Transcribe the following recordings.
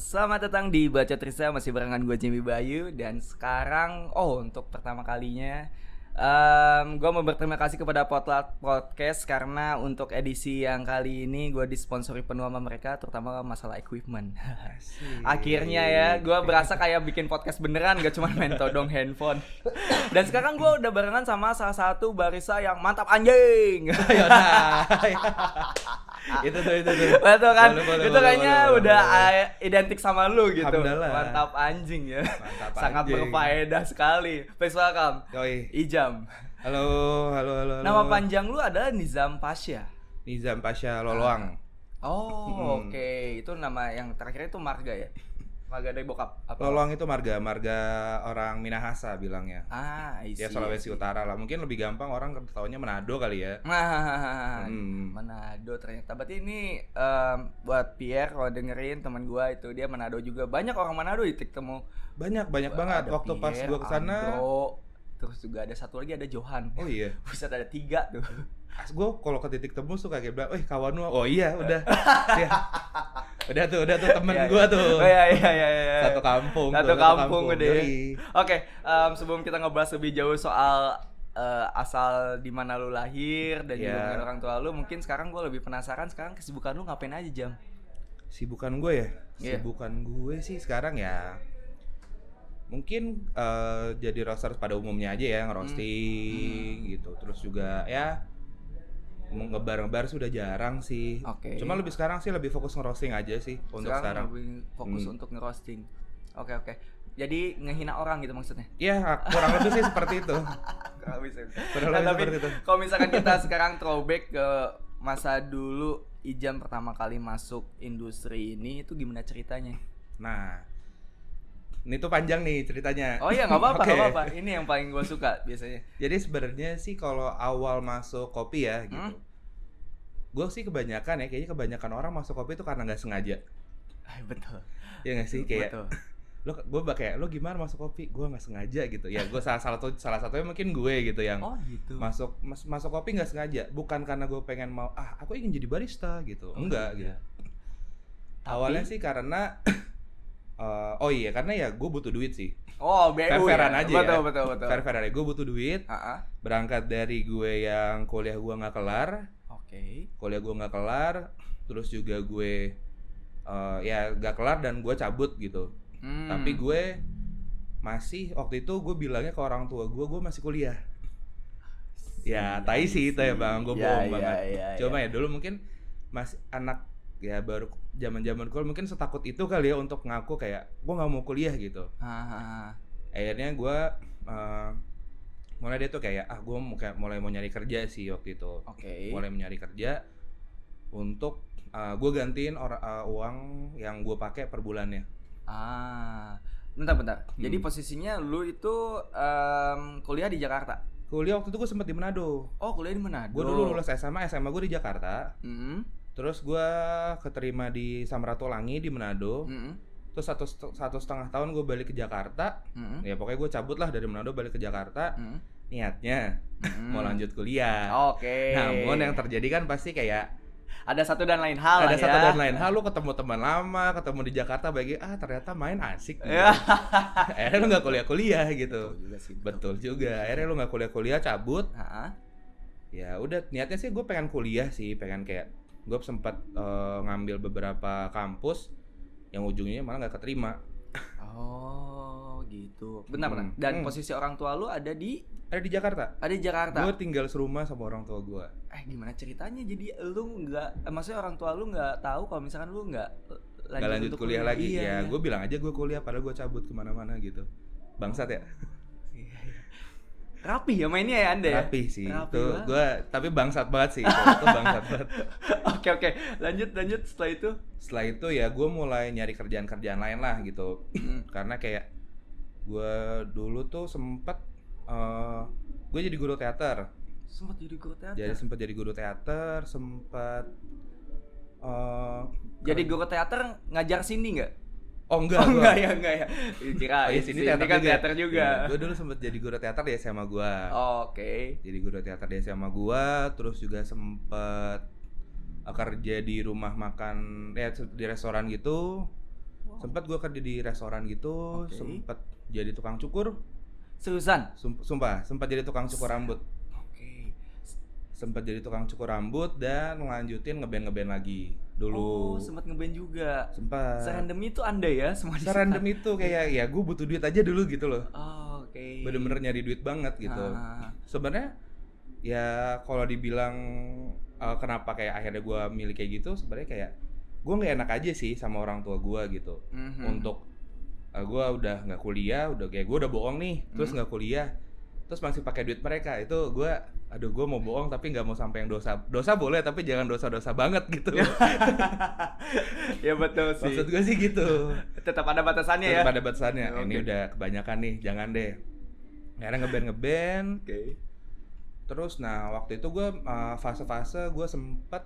selamat datang di Baca Trisa masih barengan gue Jimmy Bayu dan sekarang oh untuk pertama kalinya um, gue mau berterima kasih kepada Potlat Podcast karena untuk edisi yang kali ini gue disponsori penuh sama mereka terutama masalah equipment. Akhirnya ya gue berasa kayak bikin podcast beneran gak cuma main todong handphone. Dan sekarang gue udah barengan sama salah satu barisa yang mantap anjing. itu tuh itu tuh Betul kan? Boleh, boleh, itu kayaknya udah identik sama lu gitu. Mantap anjing ya. Mantap Sangat anjing. berfaedah sekali. Please welcome. Yoi. Ijam. halo halo halo halo. Nama panjang lu adalah Nizam Pasha. Nizam Pasha Loloang Oh, Hmm. oke. Itu nama yang terakhir itu marga ya? Marga dari bokap apa? Loloang itu marga marga orang Minahasa bilangnya Ah, I see, ya Sulawesi. Utara lah mungkin lebih gampang orang taunya Manado kali ya Nah, Hmm. Manado ternyata. Berarti ini em, buat Pierre kalau dengerin teman gua itu dia Manado juga. Banyak orang Manado di ketemu. banyak banyak banget waktu pas Pierre, gua ke sana Andro, terus juga ada satu lagi ada Johan. oh iya Buset ada tiga tuh. Gue kalau ke titik temu suka kayak bilang, eh kawan lu, oh iya udah, ya. udah tuh, udah tuh temen Iya, gue iya. tuh, Oh iya iya iya iya. satu kampung, Satu tuh, kampung udah. ya. Oke, em, sebelum kita ngebahas lebih jauh soal eh, asal di mana lu lahir dan juga Iya. dengan orang tua lu, mungkin sekarang gue lebih penasaran sekarang kesibukan lu ngapain aja jam? Sibukan gue ya, Iya. sibukan gue sih sekarang ya, mungkin eh, jadi roster pada umumnya aja ya ngerosting Hmm. gitu, terus juga ya ngebar-ngebar sudah jarang sih, Oke. cuma lebih sekarang sih lebih fokus ngerosting aja sih untuk sekarang. lebih fokus Hmm. untuk ngerosting. Oke oke. Jadi ngehina orang gitu maksudnya. Ya kurang lebih sih seperti itu. Kurang lebih. Kurang Nah, lebih tapi seperti itu. kalau misalkan kita sekarang throwback ke masa dulu Ijam pertama kali masuk industri ini itu gimana ceritanya? Nah, ini tuh panjang nih ceritanya. Oh iya nggak apa-apa nggak apa-apa. Ini yang paling gue suka biasanya. Jadi sebenarnya sih kalau awal masuk kopi ya gitu. Hmm? Gue sih kebanyakan ya, kayaknya kebanyakan orang masuk kopi itu karena nggak sengaja. Ah, Betul. Ya nggak sih kayak Betul. lo gue kayak lo gimana masuk kopi? Gue nggak sengaja gitu. Ya gue salah satu salah satunya mungkin gue gitu yang Oh gitu. masuk mas- masuk kopi nggak sengaja. Bukan karena gue pengen mau ah aku ingin jadi barista gitu. Oh, Enggak iya. gitu. Tapi- Awalnya sih karena eh, oh iya karena ya gue butuh duit sih. Oh BU Fair-fairan ya. aja betul, ya. Betul betul Fair fair aja gue butuh duit. Ah, ah. Berangkat dari gue yang kuliah gue nggak kelar, Oke. kuliah gue nggak kelar, terus juga gue eh, ya nggak kelar dan gue cabut gitu. Hmm. Tapi gue masih waktu itu gue bilangnya ke orang tua gue gue masih kuliah. Ya, tai sih itu ya bang, gue Ya, bohong ya, banget. ya, Cuma ya. ya dulu mungkin masih anak ya baru zaman zaman kuliah mungkin setakut itu kali ya untuk ngaku kayak gue nggak mau kuliah gitu. Ah, akhirnya gue uh, mulai dia tuh kayak ah gue mulai mau nyari kerja sih waktu itu Oke. mulai mencari kerja untuk gue gantiin or- uh, uang yang gue pakai per bulannya Ah, bentar bentar. Jadi Hmm. posisinya lu itu em, kuliah di Jakarta. kuliah waktu itu gue sempet di Manado Oh, kuliah di Manado. gue dulu lulus SMA SMA gue di Jakarta Mm terus gue keterima di Samratulangi di Manado -mm. terus satu satu setengah tahun gue balik ke Jakarta Mm ya pokoknya gue cabut lah dari Manado balik ke Jakarta -mm. niatnya Mm. mau lanjut kuliah Oke. namun yang terjadi kan pasti kayak ada satu dan lain hal ada lah satu ya. dan lain hal lu ketemu teman lama ketemu di Jakarta bagi ah ternyata main asik gitu. Ya. akhirnya lu nggak kuliah kuliah gitu Betul juga sih. betul juga akhirnya lu nggak kuliah kuliah cabut Ah, ya udah niatnya sih gue pengen kuliah sih pengen kayak gue sempat eh, ngambil beberapa kampus yang ujungnya malah nggak keterima Oh, gitu. Benar benar. Hmm. Dan Hmm. posisi orang tua lu ada di ada di Jakarta ada di Jakarta. gue tinggal serumah sama orang tua gue Eh gimana ceritanya? Jadi lu nggak, eh, maksudnya orang tua lu nggak tahu kalau misalkan lu nggak eh, nggak lanjut untuk kuliah lagi Iya, ya iya. gue bilang aja gue kuliah padahal gue cabut ke mana-mana gitu bangsat ya. Rapi ya mainnya ya anda ya? rapi sih Rapi itu gue tapi bangsat banget sih itu, itu bangsat banget Oke oke, lanjut lanjut setelah itu. setelah itu ya gue mulai nyari kerjaan-kerjaan lain lah gitu Hmm. karena kayak gue dulu tuh sempet eh gue jadi guru teater Sempat jadi guru teater. jadi sempet jadi guru teater sempet eh Jadi guru teater ngajar sini nggak? Oh enggak oh gua- enggak ya enggak ya. Kira oh iya sini teater kan juga teater juga. gue dulu sempet jadi guru teater di SMA gue Oke. jadi guru teater di SMA gue terus juga sempet eh, kerja di rumah makan ya di restoran gitu Sempat gue kerja di restoran gitu, Oke. sempat jadi tukang cukur, Seriusan? Sum- sumpah, sempat jadi tukang cukur rambut. Oke. Sempat jadi tukang cukur rambut dan ngelanjutin ngeband ngeband lagi dulu. Oh, sempat ngeband juga. sempat. Serandom itu Anda ya semua di Serandom itu kayak ya gue butuh duit aja dulu gitu loh. Oh, oke. Bener-bener nyari duit banget gitu. Ah, Sebenarnya ya kalau dibilang eh, kenapa kayak akhirnya gue milih kayak gitu, sebenarnya kayak gue nggak enak aja sih sama orang tua gue gitu. mhm. Untuk gue udah nggak kuliah, udah kayak gue udah bohong nih, terus Hmm. nggak kuliah, terus masih pakai duit mereka itu gue aduh gue mau bohong tapi nggak mau sampai yang dosa dosa boleh tapi jangan dosa-dosa banget gitu ya betul sih. maksud gue sih gitu Tetap ada batasannya ya. pada batasannya Oke. ini udah kebanyakan nih jangan deh akhirnya ngeband ngeband Oke. terus nah waktu itu gue uh, fase-fase gue sempet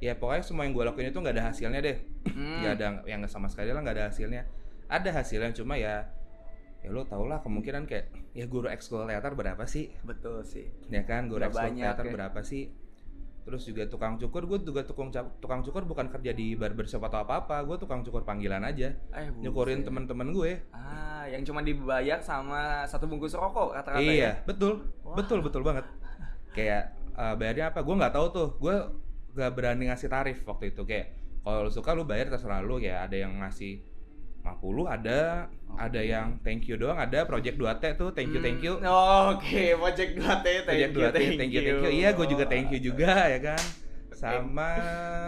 ya pokoknya semua yang gue lakuin itu nggak ada hasilnya deh Hmm. nggak ada yang sama sekali lah nggak ada hasilnya ada hasilnya cuma ya ya lo tau lah kemungkinan kayak ya guru ekskul teater berapa sih Betul sih. ya kan guru ekskul teater ya. berapa sih terus juga tukang cukur gue juga tukang tukang cukur bukan kerja di barbershop atau apa apa gue tukang cukur panggilan aja Eh, buset. nyukurin teman-teman gue Ah, yang cuma dibayar sama satu bungkus rokok rata-rata iya ya. betul Wah. betul betul banget kayak uh, bayarnya apa gue nggak tahu tuh gue gak berani ngasih tarif waktu itu kayak kalau lu suka lu bayar terserah lu ya ada yang ngasih 50 ada ada Oke. yang thank you doang. Ada project 2T tuh thank you thank you. Hmm, Oke, Project 2T, thank project you, 2T thank you thank you. Iya gue juga thank you juga ya kan? Sama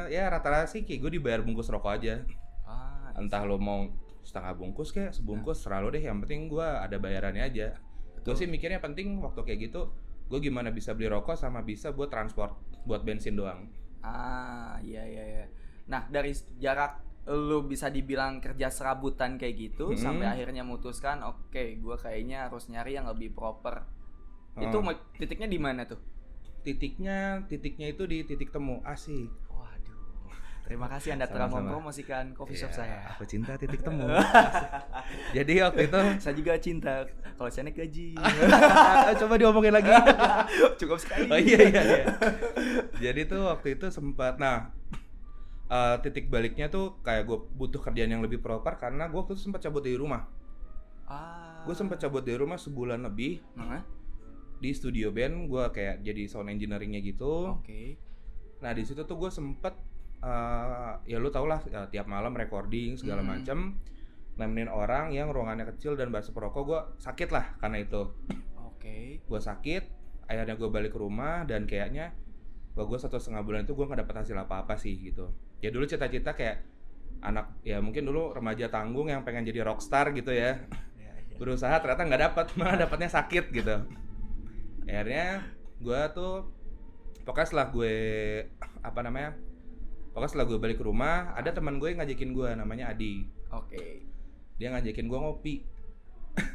ya rata-rata sih kayak gue dibayar bungkus rokok aja. Ah, entah lo mau setengah bungkus kayak sebungkus selalu deh. Yang penting gue ada bayarannya aja. Gue sih mikirnya penting waktu kayak gitu gue gimana bisa beli rokok sama bisa buat transport buat bensin doang. Ah, iya iya iya. Nah, dari jarak lu bisa dibilang kerja serabutan kayak gitu Hmm. sampai akhirnya mutuskan, oke, gua kayaknya harus nyari yang lebih proper. Itu Oh. mo- titiknya di mana tuh? titiknya titiknya itu di titik temu asik Waduh. Terima kasih Anda telah mempromosikan coffee shop Iya, saya. aku cinta titik temu jadi waktu itu Saya juga cinta. Kalau saya naik gaji. coba diomongin lagi Cukup sekali. oh iya iya iya jadi tuh waktu itu sempat nah eh, titik baliknya tuh kayak gue butuh kerjaan yang lebih proper karena gue waktu itu sempat cabut dari rumah Ah. gue sempat cabut dari rumah sebulan lebih Nah, di studio band gue kayak jadi sound engineeringnya gitu Oke. nah di situ tuh gue sempet eh, ya lu tau lah eh, tiap malam recording segala Hmm. macem nemenin orang yang ruangannya kecil dan bahasa perokok gue sakit lah karena itu Oke. gue sakit akhirnya gue balik ke rumah dan kayaknya bahwa gue satu setengah bulan itu gue nggak dapet hasil apa apa sih gitu ya dulu cita-cita kayak anak ya mungkin dulu remaja tanggung yang pengen jadi rockstar gitu ya Iya, iya. berusaha ternyata nggak dapat malah dapatnya sakit gitu akhirnya gue tuh pokoknya setelah gue apa namanya pokoknya setelah gue balik ke rumah ada teman gue yang ngajakin gue namanya Adi Oke. dia ngajakin gue ngopi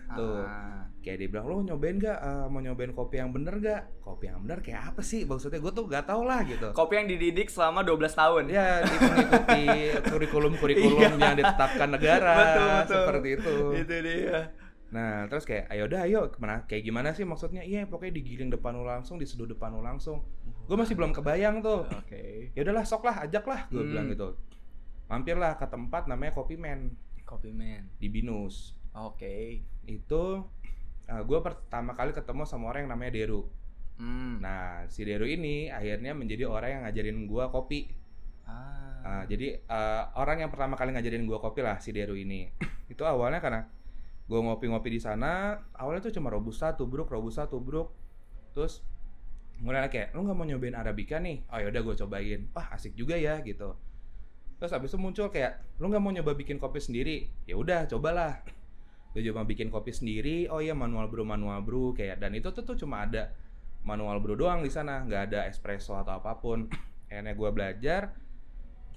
Tuh. Ah. kayak dia bilang lo nyobain gak Eh, mau nyobain kopi yang bener gak kopi yang bener kayak apa sih maksudnya gue tuh gak tau lah gitu Kopi yang dididik selama 12 tahun. ya mengikuti kurikulum kurikulum yang ditetapkan negara Iya. Betul, betul. seperti itu Itu dia. Nah, terus kayak ayo dah ayo ke mana kayak gimana sih maksudnya? Iya, pokoknya digiling depan lu langsung, diseduh depan lu langsung. Gue masih belum kebayang tuh. Oke. Ya udahlah, sok lah, ajak lah, gue Hmm. bilang gitu. Mampirlah ke tempat namanya Kopi Man Kopi man. di Binus. Oke. Itu gue pertama kali ketemu sama orang yang namanya Deru. Hmm. Nah, si Deru ini akhirnya menjadi orang yang ngajarin gue kopi. Ah. Nah, jadi eh, orang yang pertama kali ngajarin gue kopi lah si Deru ini. itu awalnya karena gue ngopi-ngopi di sana, awalnya tuh cuma robusta, tubruk, robusta, tubruk. Terus mulai kayak lu nggak mau nyobain arabica nih? Oh yaudah gue cobain. Wah asik juga ya gitu. Terus habis itu muncul kayak lu nggak mau nyoba bikin kopi sendiri? Ya udah cobalah. Gue coba bikin kopi sendiri. Oh iya manual brew manual brew kayak dan itu tuh, tuh cuma ada manual brew doang di sana, nggak ada espresso atau apa pun. Akhirnya gue belajar.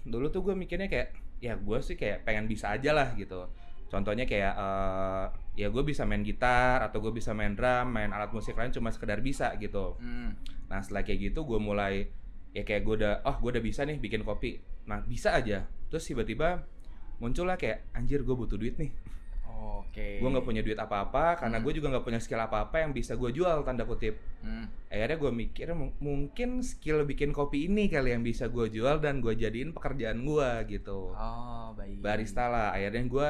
Dulu tuh gue mikirnya kayak ya gue sih kayak pengen bisa aja lah gitu. Contohnya kayak eh, ya gue bisa main gitar atau gue bisa main drum, main alat musik lain cuma sekedar bisa gitu. Hmm. Nah setelah kayak gitu gue mulai ya kayak gue udah oh gue udah bisa nih bikin kopi. Nah bisa aja. Terus tiba-tiba muncullah kayak anjir gue butuh duit nih. Oke. Gue nggak punya duit apa-apa karena Hmm. gue juga nggak punya skill apa-apa yang bisa gue jual tanda kutip. Hmm. Akhirnya gue mikir "M- mungkin skill bikin kopi ini kali yang bisa gue jual dan gue jadiin pekerjaan gue gitu. Oh, baik. Barista lah. Akhirnya gue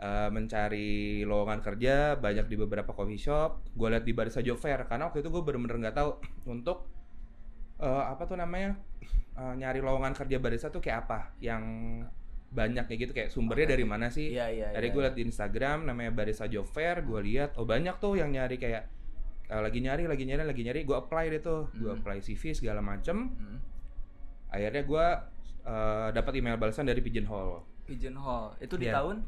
eh, mencari lowongan kerja banyak di beberapa coffee shop. Gue lihat di Barista Job Fair karena waktu itu gue bener-bener nggak tahu untuk eh, apa tuh namanya eh, nyari lowongan kerja barista tuh kayak apa yang banyak kayak gitu kayak sumbernya Oke. dari mana sih? Iya, iya. Tadi iya. gue liat di Instagram namanya Barista Job Fair, gue lihat oh banyak tuh yang nyari kayak eh, lagi nyari, lagi nyari, lagi nyari, gue apply deh tuh, gue Hmm. apply CV segala macem. Hmm. Akhirnya gue eh, dapat email balasan dari Pigeonhole Pigeonhole. Itu di Iya. tahun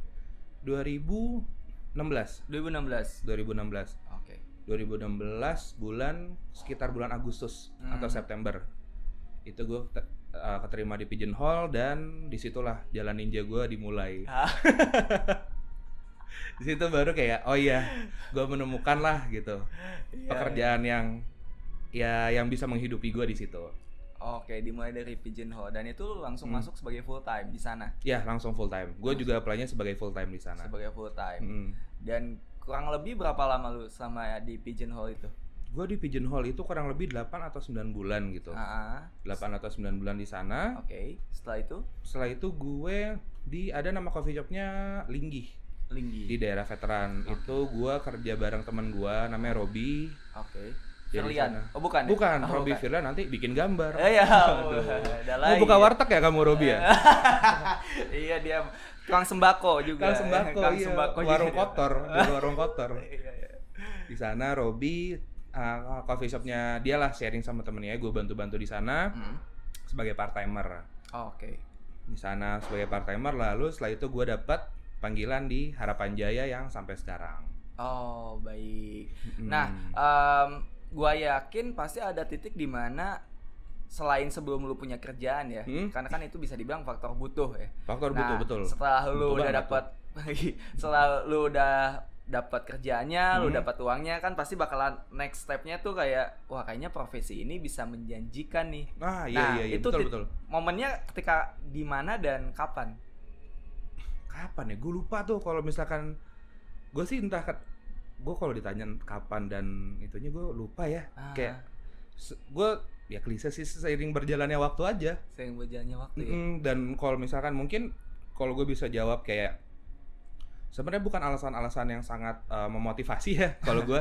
2016, 2016. 2016, Oke. 2016 bulan sekitar bulan Agustus Hmm. atau September itu gue keterima di Pigeonhole dan di situlah jalan ninja gue dimulai. Ah. di situ baru kayak oh iya gue menemukan lah gitu Iya, pekerjaan yang ya yang bisa menghidupi gue di situ Oke, dimulai dari Pigeonhole dan itu langsung Hmm. masuk sebagai full time di sana. ya langsung full time gue juga apply-nya sebagai full time di sana Sebagai full time. Mm. Dan kurang lebih berapa lama lu selama di Pigeonhole itu? Gue di Pigeonhole itu kurang lebih 8 atau 9 bulan gitu Ah, ah. 8 atau 9 bulan di sana Oke, setelah itu setelah itu gue di ada nama coffee shopnya Linggih Linggi. di daerah veteran itu gue kerja bareng teman gue namanya Robi Oke. Jadi Firlian. Oh, bukan. ya? bukan Oh, Robi. Firlan nanti bikin gambar Eh ya, Aduh. ada mau buka warteg ya kamu Robi ya iya dia tukang sembako juga. Kang sembako, Tukang iya. sembako warung kotor, di warung kotor. Iya, iya. Di sana Robi uh, coffee shopnya dia lah sharing sama temennya, gue bantu-bantu di sana Hmm. sebagai part timer. Oh, Oke. Di sana sebagai part timer, lalu setelah itu gue dapat panggilan di Harapan Jaya yang sampai sekarang. Oh, baik. Mm. Nah, em, gua yakin pasti ada titik di mana selain sebelum lu punya kerjaan ya, Hmm. karena kan itu bisa dibilang faktor butuh ya. faktor nah, betul betul. setelah lu Butuh udah dapat setelah lu udah dapat kerjaannya, lu Hmm. dapat uangnya kan pasti bakalan next stepnya tuh kayak wah kayaknya profesi ini bisa menjanjikan nih. Ah iya Nah, iya, iya itu betul betul. Momennya ketika di mana dan kapan? Kapan ya? Gue lupa tuh kalau misalkan gue sih entah gue kalau ditanya kapan dan itunya gue lupa ya. Ah, Kayak gue ya klise sih seiring berjalannya waktu aja. sering berjalannya waktu ya. Mm-mm, dan kalau misalkan mungkin kalau gue bisa jawab kayak sebenarnya bukan alasan-alasan yang sangat uh, memotivasi ya kalau gue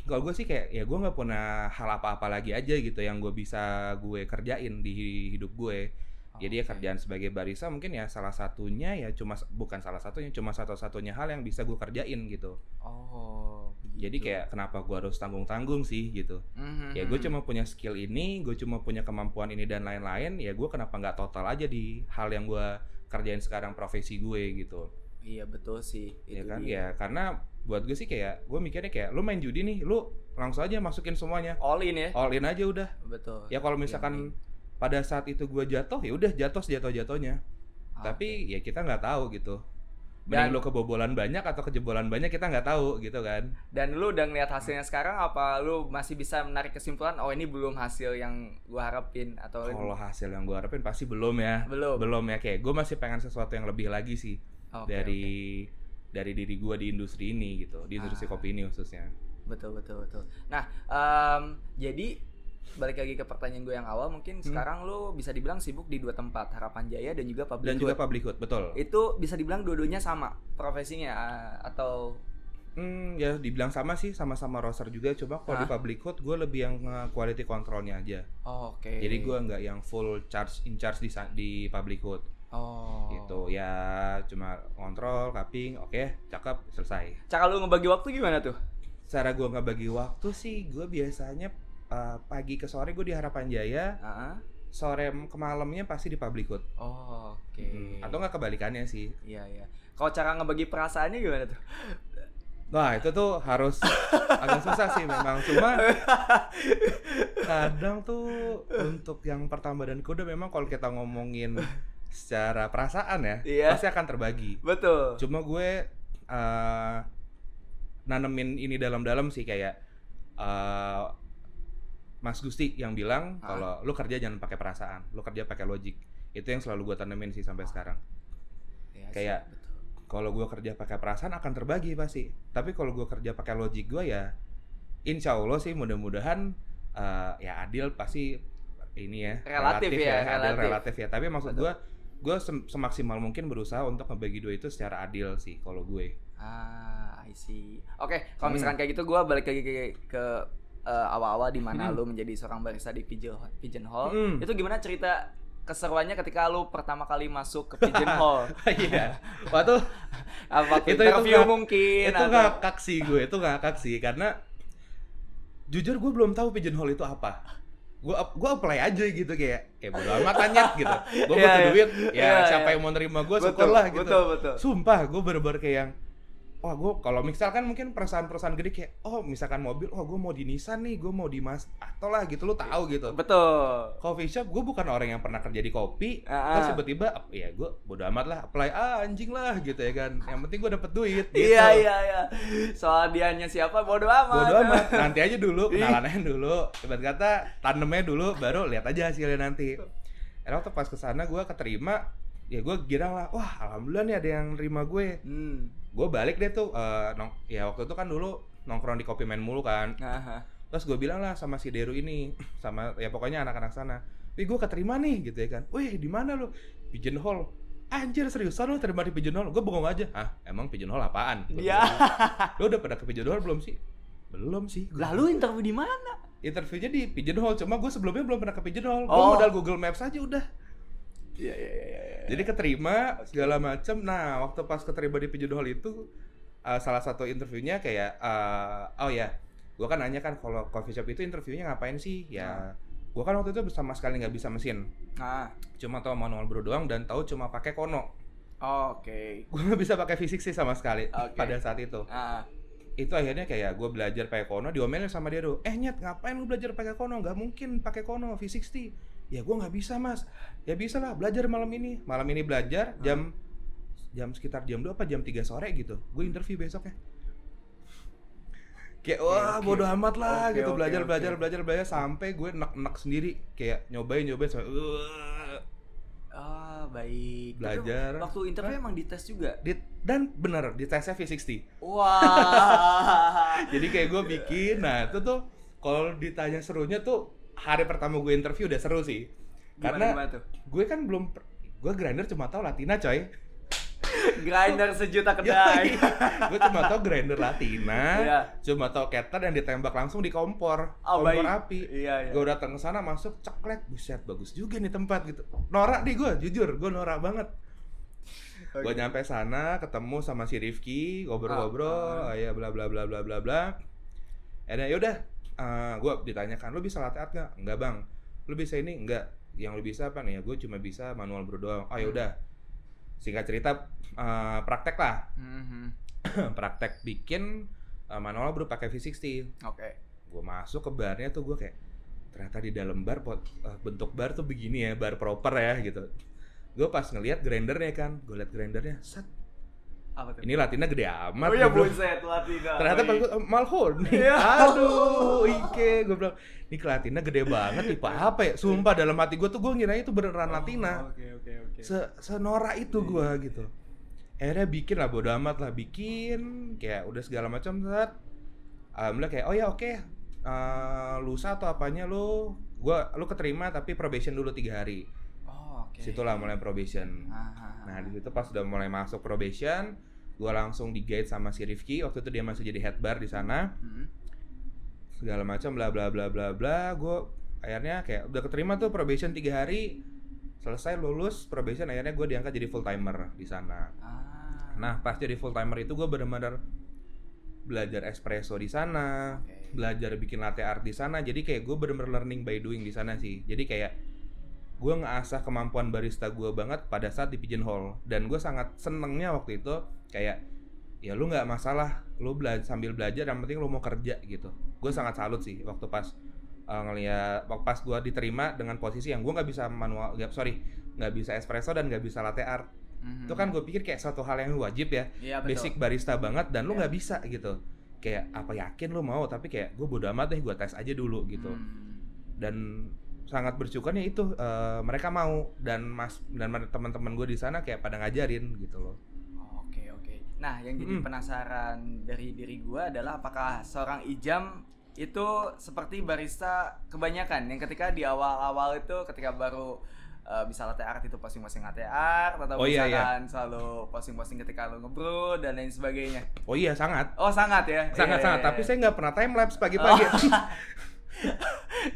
kalau gue sih kayak ya gue nggak punya hal apa-apa lagi aja gitu yang gue bisa gue kerjain di hidup gue jadi ya kerjaan sebagai barista mungkin ya salah satunya ya cuma bukan salah satunya cuma satu-satunya hal yang bisa gue kerjain gitu Oh. jadi begitu. kayak kenapa gue harus tanggung-tanggung sih gitu Mhm. ya gue cuma punya skill ini gue cuma punya kemampuan ini dan lain-lain ya gue kenapa nggak total aja di hal yang gue kerjain sekarang profesi gue gitu Iya betul sih. ya kan dia. ya karena buat gue sih kayak gue mikirnya kayak lu main judi nih lu langsung aja masukin semuanya All in ya. all in aja udah Betul. ya kalau Yang misalkan penting. pada saat itu gue jatuh ya udah jatuh sejatuh jatuhnya Oke. tapi ya kita nggak tahu gitu mending Dan- lu kebobolan banyak atau kejebolan banyak kita nggak tahu gitu kan Dan lu udah ngeliat hasilnya sekarang apa lu masih bisa menarik kesimpulan oh ini belum hasil yang gua harapin atau kalau hasil yang gue harapin pasti belum ya belum. belum ya kayak gue masih pengen sesuatu yang lebih lagi sih Oke, dari dari diri gue di industri ini gitu di industri Ah. kopi ini khususnya. Betul betul betul. Nah, em, jadi balik lagi ke pertanyaan gue yang awal mungkin sekarang lu bisa dibilang sibuk di dua tempat Harapan Jaya dan juga Public dan juga Good. public good betul. Itu bisa dibilang dua-duanya sama profesinya ah, atau? Hmm, ya dibilang sama sih sama-sama roster juga. Coba kalau di public good gue lebih yang eh, quality controlnya aja. Oh, oke. jadi gue nggak yang full charge in charge di di public good oh. gitu ya cuma kontrol cupping oke cakep selesai Cara lu ngebagi waktu gimana tuh? cara gue nggak bagi waktu sih gue biasanya eh, pagi ke sore gue di Harapan Jaya Ah, sore ke malamnya pasti di public good Oh, oke. Hmm, atau nggak kebalikannya sih Iya, iya. Kalau cara ngebagi perasaannya gimana tuh? Wah itu tuh harus agak susah sih memang cuma kadang tuh untuk yang pertama dan kedua memang kalau kita ngomongin secara perasaan ya Iya. pasti akan terbagi. Betul. Cuma gue eh, nanemin ini dalam-dalam sih kayak eh, Mas Gusti yang bilang Ah. kalau lu kerja jangan pakai perasaan, lu kerja pakai logik. Itu yang selalu gue tanemin sih sampai sekarang. Iya sih, kayak- kalau gue kerja pakai perasaan akan terbagi pasti tapi kalau gue kerja pakai logik gue ya insya Allah sih mudah-mudahan eh, ya adil pasti ini ya Relatif ya, adil relatif. relatif ya tapi maksud gue gue sem- semaksimal mungkin berusaha untuk ngebagi dua itu secara adil sih kalau gue Ah, I see. Oke, kalau Hmm. misalkan kayak gitu gue balik lagi ke, ke eh, awal-awal di mana Hmm. lu menjadi seorang barista di Pigeon Pigeonhole. Hmm. Itu gimana cerita keseruannya ketika lu pertama kali masuk ke Pigeonhole? iya waktu Apa Itu- itu interview nggak- mungkin itu atau- ngakak sih gue itu ngakak sih karena jujur gue belum tahu pigeonhole itu apa gue gue apply aja gitu kayak ya bodo amat anyet gitu gue Iya, butuh iya. duit ya Iya, siapa iya. yang mau nerima gue Betul, syukurlah gitu Betul, betul. sumpah gue bener-bener kayak yang wah gue kalau misalkan mungkin perusahaan-perusahaan gede kayak oh misalkan mobil oh gue mau di Nissan nih gue mau di Mas atau lah gitu lu tahu gitu Betul. coffee shop gue bukan orang yang pernah kerja di kopi Ah, terus tiba-tiba ya gue bodo amat lah apply ah anjing lah gitu ya kan yang penting gue dapet duit gitu. Iya, iya, iya. Soal dianya siapa bodo amat. bodo amat nanti aja dulu kenalan aja dulu ibarat kata tandemnya dulu baru lihat aja hasilnya nanti Eh waktu pas ke sana gue keterima ya gue girang lah wah alhamdulillah nih ada yang nerima gue Hmm. Gue balik deh tuh eh, nong ya waktu itu kan dulu nongkrong di kopi main mulu kan. Aha. terus gue bilang lah sama si Deru ini sama ya pokoknya anak-anak sana Wih gue keterima nih gitu ya kan. Wih di mana lu? Pigeonhole Anjir seriusan lu terima di Pigeonhole Gue bengong aja Ah emang Pigeonhole apaan? Gua Iya. Lu udah pada ke Pigeonhole belum sih? Belum sih. Gua Lalu interview di mana? interviewnya di Pigeonhole cuma gue sebelumnya belum pernah ke Pigeonhole gue Oh. modal Google Maps aja udah Iya, iya, iya, iya. jadi keterima segala macem. Nah waktu pas keterima di Pigeonhole itu uh, salah satu interviewnya kayak uh, oh ya gue kan nanya kan kalau coffee shop itu interviewnya ngapain sih? Ya gue kan waktu itu sama sekali nggak bisa mesin. Ah, cuma tahu manual brew doang dan tahu cuma pakai kono. Oke. gue nggak bisa pakai fisik sih sama sekali Oke. pada saat itu. Ah, itu akhirnya kayak gue belajar pakai kono diomelin sama dia tuh eh nyet ngapain lu belajar pakai kono? Nggak mungkin pakai kono V60 ya gue nggak bisa mas ya bisa lah belajar malam ini malam ini belajar Hmm. jam jam sekitar jam 2 apa jam 3 sore gitu gue interview besoknya kayak wah oke. bodo amat lah Oke, gitu oke, belajar oke. belajar belajar belajar sampai gue nek-nek sendiri kayak nyobain nyobain sampai "Wah." Ah, baik. Tapi Belajar. waktu interview emang dites juga. Di- dan bener di tesnya V60 Wah. jadi kayak gue bikin nah itu tuh kalau ditanya serunya tuh hari pertama gue interview udah seru sih Gimana, karena gimana gue kan belum gue grinder cuma tahu Latina coy Grinder sejuta kedai. gue cuma tahu grinder Latina Iya. cuma tahu keter yang ditembak langsung di kompor Oh, kompor baik. api Iya, iya. gue datang ke sana masuk ceklek buset bagus juga nih tempat gitu norak nih gue jujur gue norak banget Oke. gue nyampe sana ketemu sama si Rifki ngobrol-ngobrol Ah, ah. ya bla bla bla bla bla bla dan yaudah gue ditanyakan lu bisa latte art nggak enggak bang. Lu bisa ini? Enggak yang lu bisa apa nih? Ya gue cuma bisa manual brew doang. Oh yaudah singkat cerita eh, praktek lah. Mhm. praktek bikin eh, manual brew pakai V60 Oke. gue masuk ke barnya tuh gue kayak ternyata di dalam bar pot, eh, bentuk bar tuh begini ya bar proper ya gitu. Gue pas ngelihat grindernya kan gue liat grindernya set Apa ini latina gede amat oh ya bilang. buset Latina. ternyata pas gue Malhon Iya. aduh Ike gue bilang ini ke latina gede banget tipe apa ya? Sumpah dalam hati gue tuh gue ngira itu beneran latina. Oke oke oke. se senora itu gue gitu. Akhirnya bikin lah bodo amat lah bikin. Kayak udah segala macam saat alhamdulillah kayak oh ya oke. Eh, lusa atau apanya lu? Gua lu keterima tapi probation dulu tiga hari. Oh oke. situlah mulai probation. Ah, ah, ah. nah di situ pas udah mulai masuk probation gua langsung di guide sama si Rifki waktu itu dia masih jadi head bar di sana Mhm. segala macam bla bla bla bla bla gue akhirnya kayak udah keterima tuh probation tiga hari selesai lulus probation akhirnya gue diangkat jadi full timer di sana Ah. nah pas jadi full timer itu gue benar-benar belajar espresso di sana Oke. belajar bikin latte art di sana jadi kayak gue benar-benar learning by doing di sana sih jadi kayak gue ngasah kemampuan barista gue banget pada saat di pigeonhole dan gue sangat senengnya waktu itu kayak ya lu nggak masalah lu belajar sambil belajar yang penting lu mau kerja gitu gue sangat salut sih waktu pas uh, ngeliat waktu pas gue diterima dengan posisi yang gue nggak bisa manual nggak sorry nggak bisa espresso dan nggak bisa latte art Mhm. itu kan gue pikir kayak suatu hal yang wajib ya Iya betul. basic barista banget dan lu Iya. nggak bisa gitu kayak apa yakin lu mau tapi kayak gue bodo amat deh gue tes aja dulu gitu Hmm. dan sangat bersyukurnya itu eh, mereka mau dan mas dan teman-teman gue di sana kayak pada ngajarin gitu loh Oke oke Nah, yang jadi Mm. penasaran dari diri gua adalah apakah seorang Ijam itu seperti barista kebanyakan yang ketika di awal-awal itu ketika baru eh, bisa latte art itu posting-posting latte art atau Oh, iya, iya. misalkan selalu posting-posting ketika lu ngebrew dan lain sebagainya. Oh iya sangat. Oh, sangat ya. Sangat Iya, sangat. iya, Tapi iya. saya nggak pernah time lapse pagi-pagi.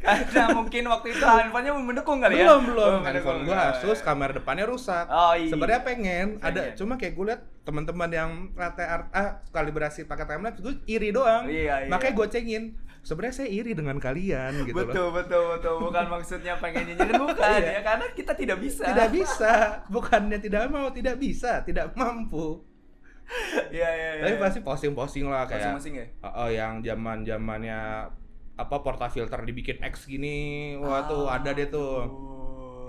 karena mungkin waktu itu handphonenya belum mendukung kali ya. belum belum. mendukung. Handphone Oh, Asus, kamera depannya rusak. Oh, iya. Sebenarnya pengen, ada Pengen. cuma kayak gue liat teman-teman yang art ah kalibrasi pakai time lapse gue iri doang. Iya, iya. Makanya gue cengin. Sebenarnya saya iri dengan kalian gitu loh. betul betul betul bukan maksudnya pengen nyinyirin bukan Iya. ya karena kita tidak bisa Tidak bisa, bukannya tidak mau, tidak bisa, tidak mampu. Iya iya iya. Tapi pasti posting-posting lah kayak masing-masing ya. Oh, oh, yang zaman zamannya apa porta filter dibikin X gini, wah tuh ada deh tuh.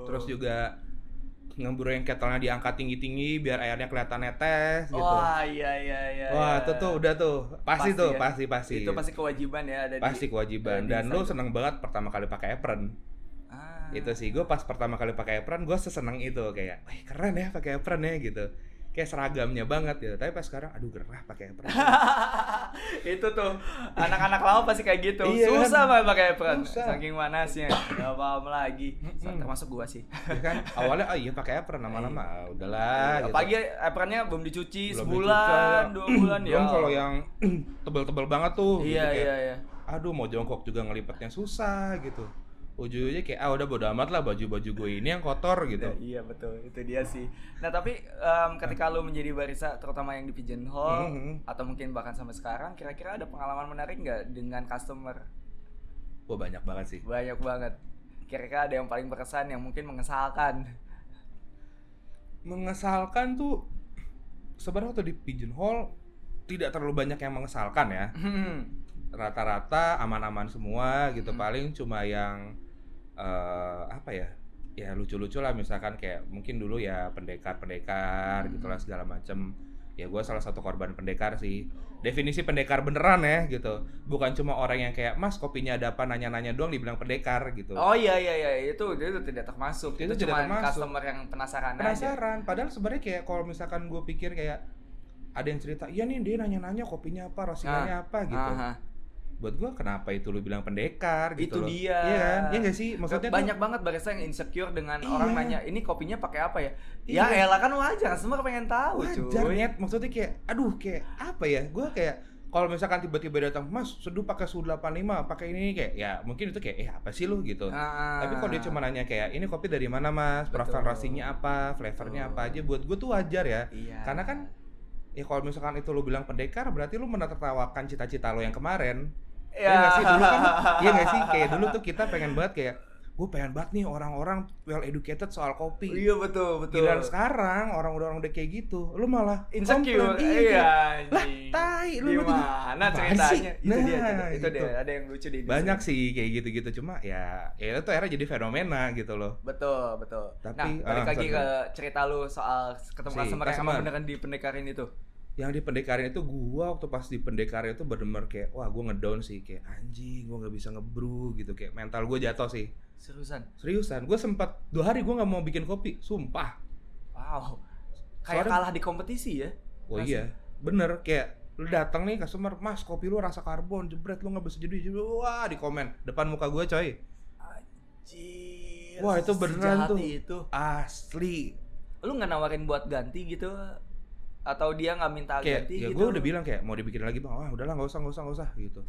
Terus juga ngebrew yang ketelnya diangkat tinggi-tinggi biar airnya kelihatan netes gitu. Wah iya iya iya. Wah, iya. itu tuh udah tuh. Pasti, Pasti tuh, ya. pasti pasti. Itu pasti kewajiban ya ada Pasti di kewajiban. ada di Dan lu seneng banget pertama kali pakai apron. Ah. Itu sih, gue pas pertama kali pakai apron, gue seseneng itu kayak, wah keren ya pakai apron ya gitu. Kayak seragamnya banget gitu. Tapi pas sekarang, aduh gerah pakai apron. itu tuh anak-anak lama pasti kayak gitu. Iya kan? Susah banget pakai apron. Susah. Saking panasnya. Gak paham lagi. Termasuk gua sih. ya kan awalnya oh iya pakai apron lama-lama ah, udahlah gitu. Pagi apronnya belum dicuci Belum sebulan, dicuci, dua bulan ya. Belum kalau yang tebel-tebel banget tuh gitu, Iya kayak, iya iya. aduh mau jongkok juga ngelipetnya susah gitu ujung-ujungnya kayak ah udah bodo amat lah baju-baju gue ini yang kotor gitu Iya betul, itu dia sih. Nah tapi em, ketika lu menjadi barista, terutama yang di Pigeonhole Mhm. atau mungkin bahkan sampai sekarang, kira-kira ada pengalaman menarik nggak dengan customer? wah banyak banget sih Banyak banget. Kira-kira ada yang paling berkesan yang mungkin mengesalkan? mengesalkan tuh sebenarnya waktu di pigeonhole tidak terlalu banyak yang mengesalkan ya rata-rata aman-aman semua gitu Hmm. paling cuma yang eh, apa ya ya lucu-lucu lah misalkan kayak mungkin dulu ya pendekar-pendekar Hmm. gitulah segala macem ya gue salah satu korban pendekar sih definisi pendekar beneran ya gitu bukan cuma orang yang kayak mas kopinya ada apa nanya-nanya doang dibilang pendekar gitu Oh iya iya iya itu itu tidak termasuk. Itu Itu, cuma termasuk. customer yang penasaran, aja. penasaran padahal sebenarnya kayak kalau misalkan gue pikir kayak ada yang cerita iya nih dia nanya-nanya kopinya apa rasinanya apa gitu Aha. Buat gue kenapa itu lu bilang pendekar gitu Itu loh dia. iya kan iya gak sih maksudnya tuh- banyak banget barista yang insecure dengan Iya. orang nanya ini kopinya pakai apa ya? Iya. Ya elah kan wajar, semua pengen tahu wajar cuy. Nyet. maksudnya kayak aduh kayak apa ya gue kayak kalau misalkan tiba-tiba datang mas seduh pakai su 85 pakai ini kayak ya mungkin itu kayak eh apa sih lu gitu Ah. tapi kalau dia cuma nanya kayak ini kopi dari mana mas preferensinya apa flavornya apa aja buat gue tuh wajar ya Iya. karena kan ya kalau misalkan itu lu bilang pendekar berarti lu menertawakan cita-cita lo yang kemarin Ya. Iya nggak sih dulu kan iya nggak sih kayak dulu tuh kita pengen banget kayak gue pengen banget nih orang-orang well educated soal kopi Iya betul betul. Giliran sekarang orang-orang udah kayak gitu, lu malah insecure. komplain. Iya. Lah, tai lu lu Gimana ceritanya? Itu dia, itu Nah, itu dia. Ada yang lucu di Banyak sih kayak gitu-gitu cuma ya ya itu akhirnya jadi fenomena gitu loh. Betul, betul. Tapi, nah, balik ah, lagi sorry, ke cerita lu soal ketemu Si customer yang beneran di pendekarin itu. Yang di pendekarin itu gua waktu pas di pendekarin itu bener-bener kayak wah gua ngedown sih kayak anjing gua nggak bisa ngebrew gitu kayak mental gua jatuh sih. Seriusan. Seriusan, gua sempat dua hari gua nggak mau bikin kopi, sumpah. Wow. Kayak Soalnya- kalah di kompetisi ya. Oh Nggak iya, bener kayak lu datang nih customer, mas kopi lu rasa karbon, jebret lu nggak bisa jadi, jadi wah di komen depan muka gue coy, Anjir. Wah, itu beneran tuh. itu. asli. Lu nggak nawarin buat ganti gitu? Atau dia nggak minta Kayak ganti ya gitu? gue udah bilang kayak mau dibikin lagi bang, wah udahlah nggak usah nggak usah nggak usah gitu.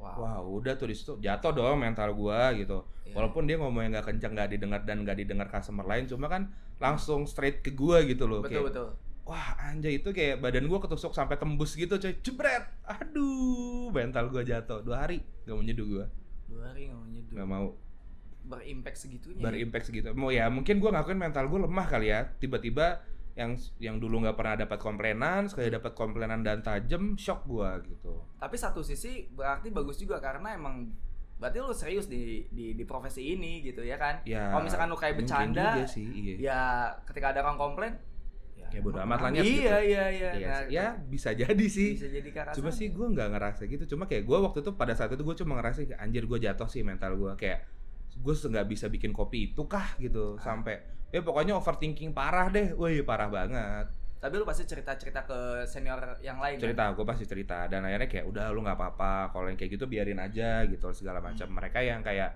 Wow. Wah udah tuh di situ jatuh dong mental gue gitu. Iya. Walaupun dia ngomongnya nggak kencang nggak didengar dan nggak didengar customer lain, cuma kan langsung straight ke gue gitu loh. Betul kayak, betul. Wah anjay itu kayak badan gue ketusuk sampai tembus gitu coy, jebret. Aduh mental gue jatuh dua hari nggak mau nyeduh gue, Dua hari nggak mau nyeduh. nggak mau. Berimpact segitunya. ya? berimpact segitu. Mau ya mungkin gua ngakuin mental gue lemah kali ya. Tiba-tiba yang yang dulu nggak pernah dapat komplainan, sekali dapat komplainan dan tajam, shock gua gitu. Tapi satu sisi berarti bagus juga karena emang berarti lu serius di di, di profesi ini gitu ya kan? Ya. Kalau misalkan lu kayak bercanda, sih, iya. ya ketika ada orang komplain, Ya, bodo emang amat lah, Iya gitu. iya iya. Iya Nah, sih. ya bisa jadi sih. bisa jadi karena Cuma sih gua nggak ngerasa gitu. Cuma kayak gua waktu itu pada saat itu gua cuma ngerasa anjir gua jatuh sih mental gua kayak gue nggak bisa bikin kopi itu kah gitu sampai ya pokoknya overthinking parah deh, wih parah banget. Tapi lu pasti cerita-cerita ke senior yang lain. kan? cerita gue pasti cerita dan akhirnya kayak udah lu nggak apa-apa kalau yang kayak gitu biarin aja gitu segala macam Hmm. mereka yang kayak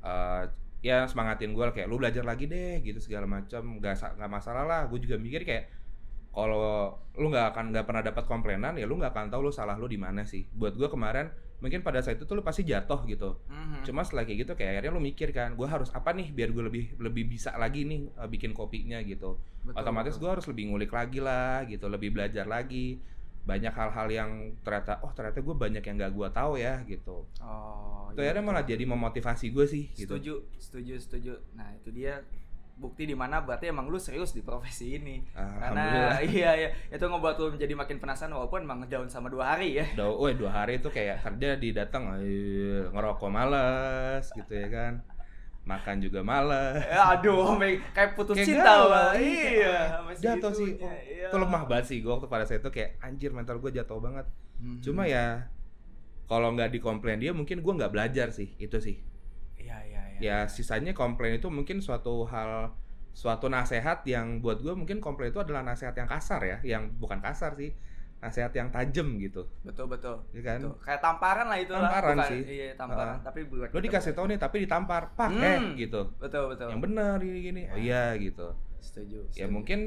eh, ya semangatin gue kayak lu belajar lagi deh gitu segala macam nggak sa- nggak masalah lah gue juga mikir kayak kalau lu nggak akan nggak pernah dapat komplainan ya lu nggak akan tahu lu salah lu di mana sih buat gue kemarin mungkin pada saat itu tuh lu pasti jatuh gitu Mhm. cuma setelah kayak gitu kayak akhirnya lu mikir kan gue harus apa nih biar gue lebih lebih bisa lagi nih eh, bikin kopinya gitu Betul, otomatis gue harus lebih ngulik lagi lah gitu lebih belajar lagi banyak hal-hal yang ternyata oh ternyata gue banyak yang gak gue tahu ya gitu Oh. itu iya, akhirnya betul. malah jadi memotivasi gue sih gitu Setuju, setuju, setuju. Nah, itu dia bukti di mana berarti emang lu serius di profesi ini. Karena iya iya itu ngebuat lu menjadi makin penasaran walaupun emang down sama dua hari ya. udah woi dua hari itu kayak kerja di datang "Ayo, ngerokok males gitu ya kan makan juga males Ya, aduh, kayak putus Kayak cinta Bang. iya. Iya, jatuh sih gitunya, oh, iya. itu lemah banget sih gue waktu pada saat itu kayak anjir mental gue jatuh banget Mhm. cuma ya kalau nggak dikomplain dia mungkin gue nggak belajar sih itu sih. Ya sisanya komplain itu mungkin suatu hal suatu nasehat yang buat gue mungkin komplain itu adalah nasehat yang kasar ya yang bukan kasar sih nasehat yang tajam gitu Betul, betul. ya kan Betul. Kayak tamparan lah itu lah. Tamparan Bukan- sih. Iya, tamparan, Heeh. tapi buat lo dikasih tahu nih tapi ditampar pak Hmm. eh gitu Betul, betul. yang benar gini gini oh iya gitu Setuju. ya setuju. mungkin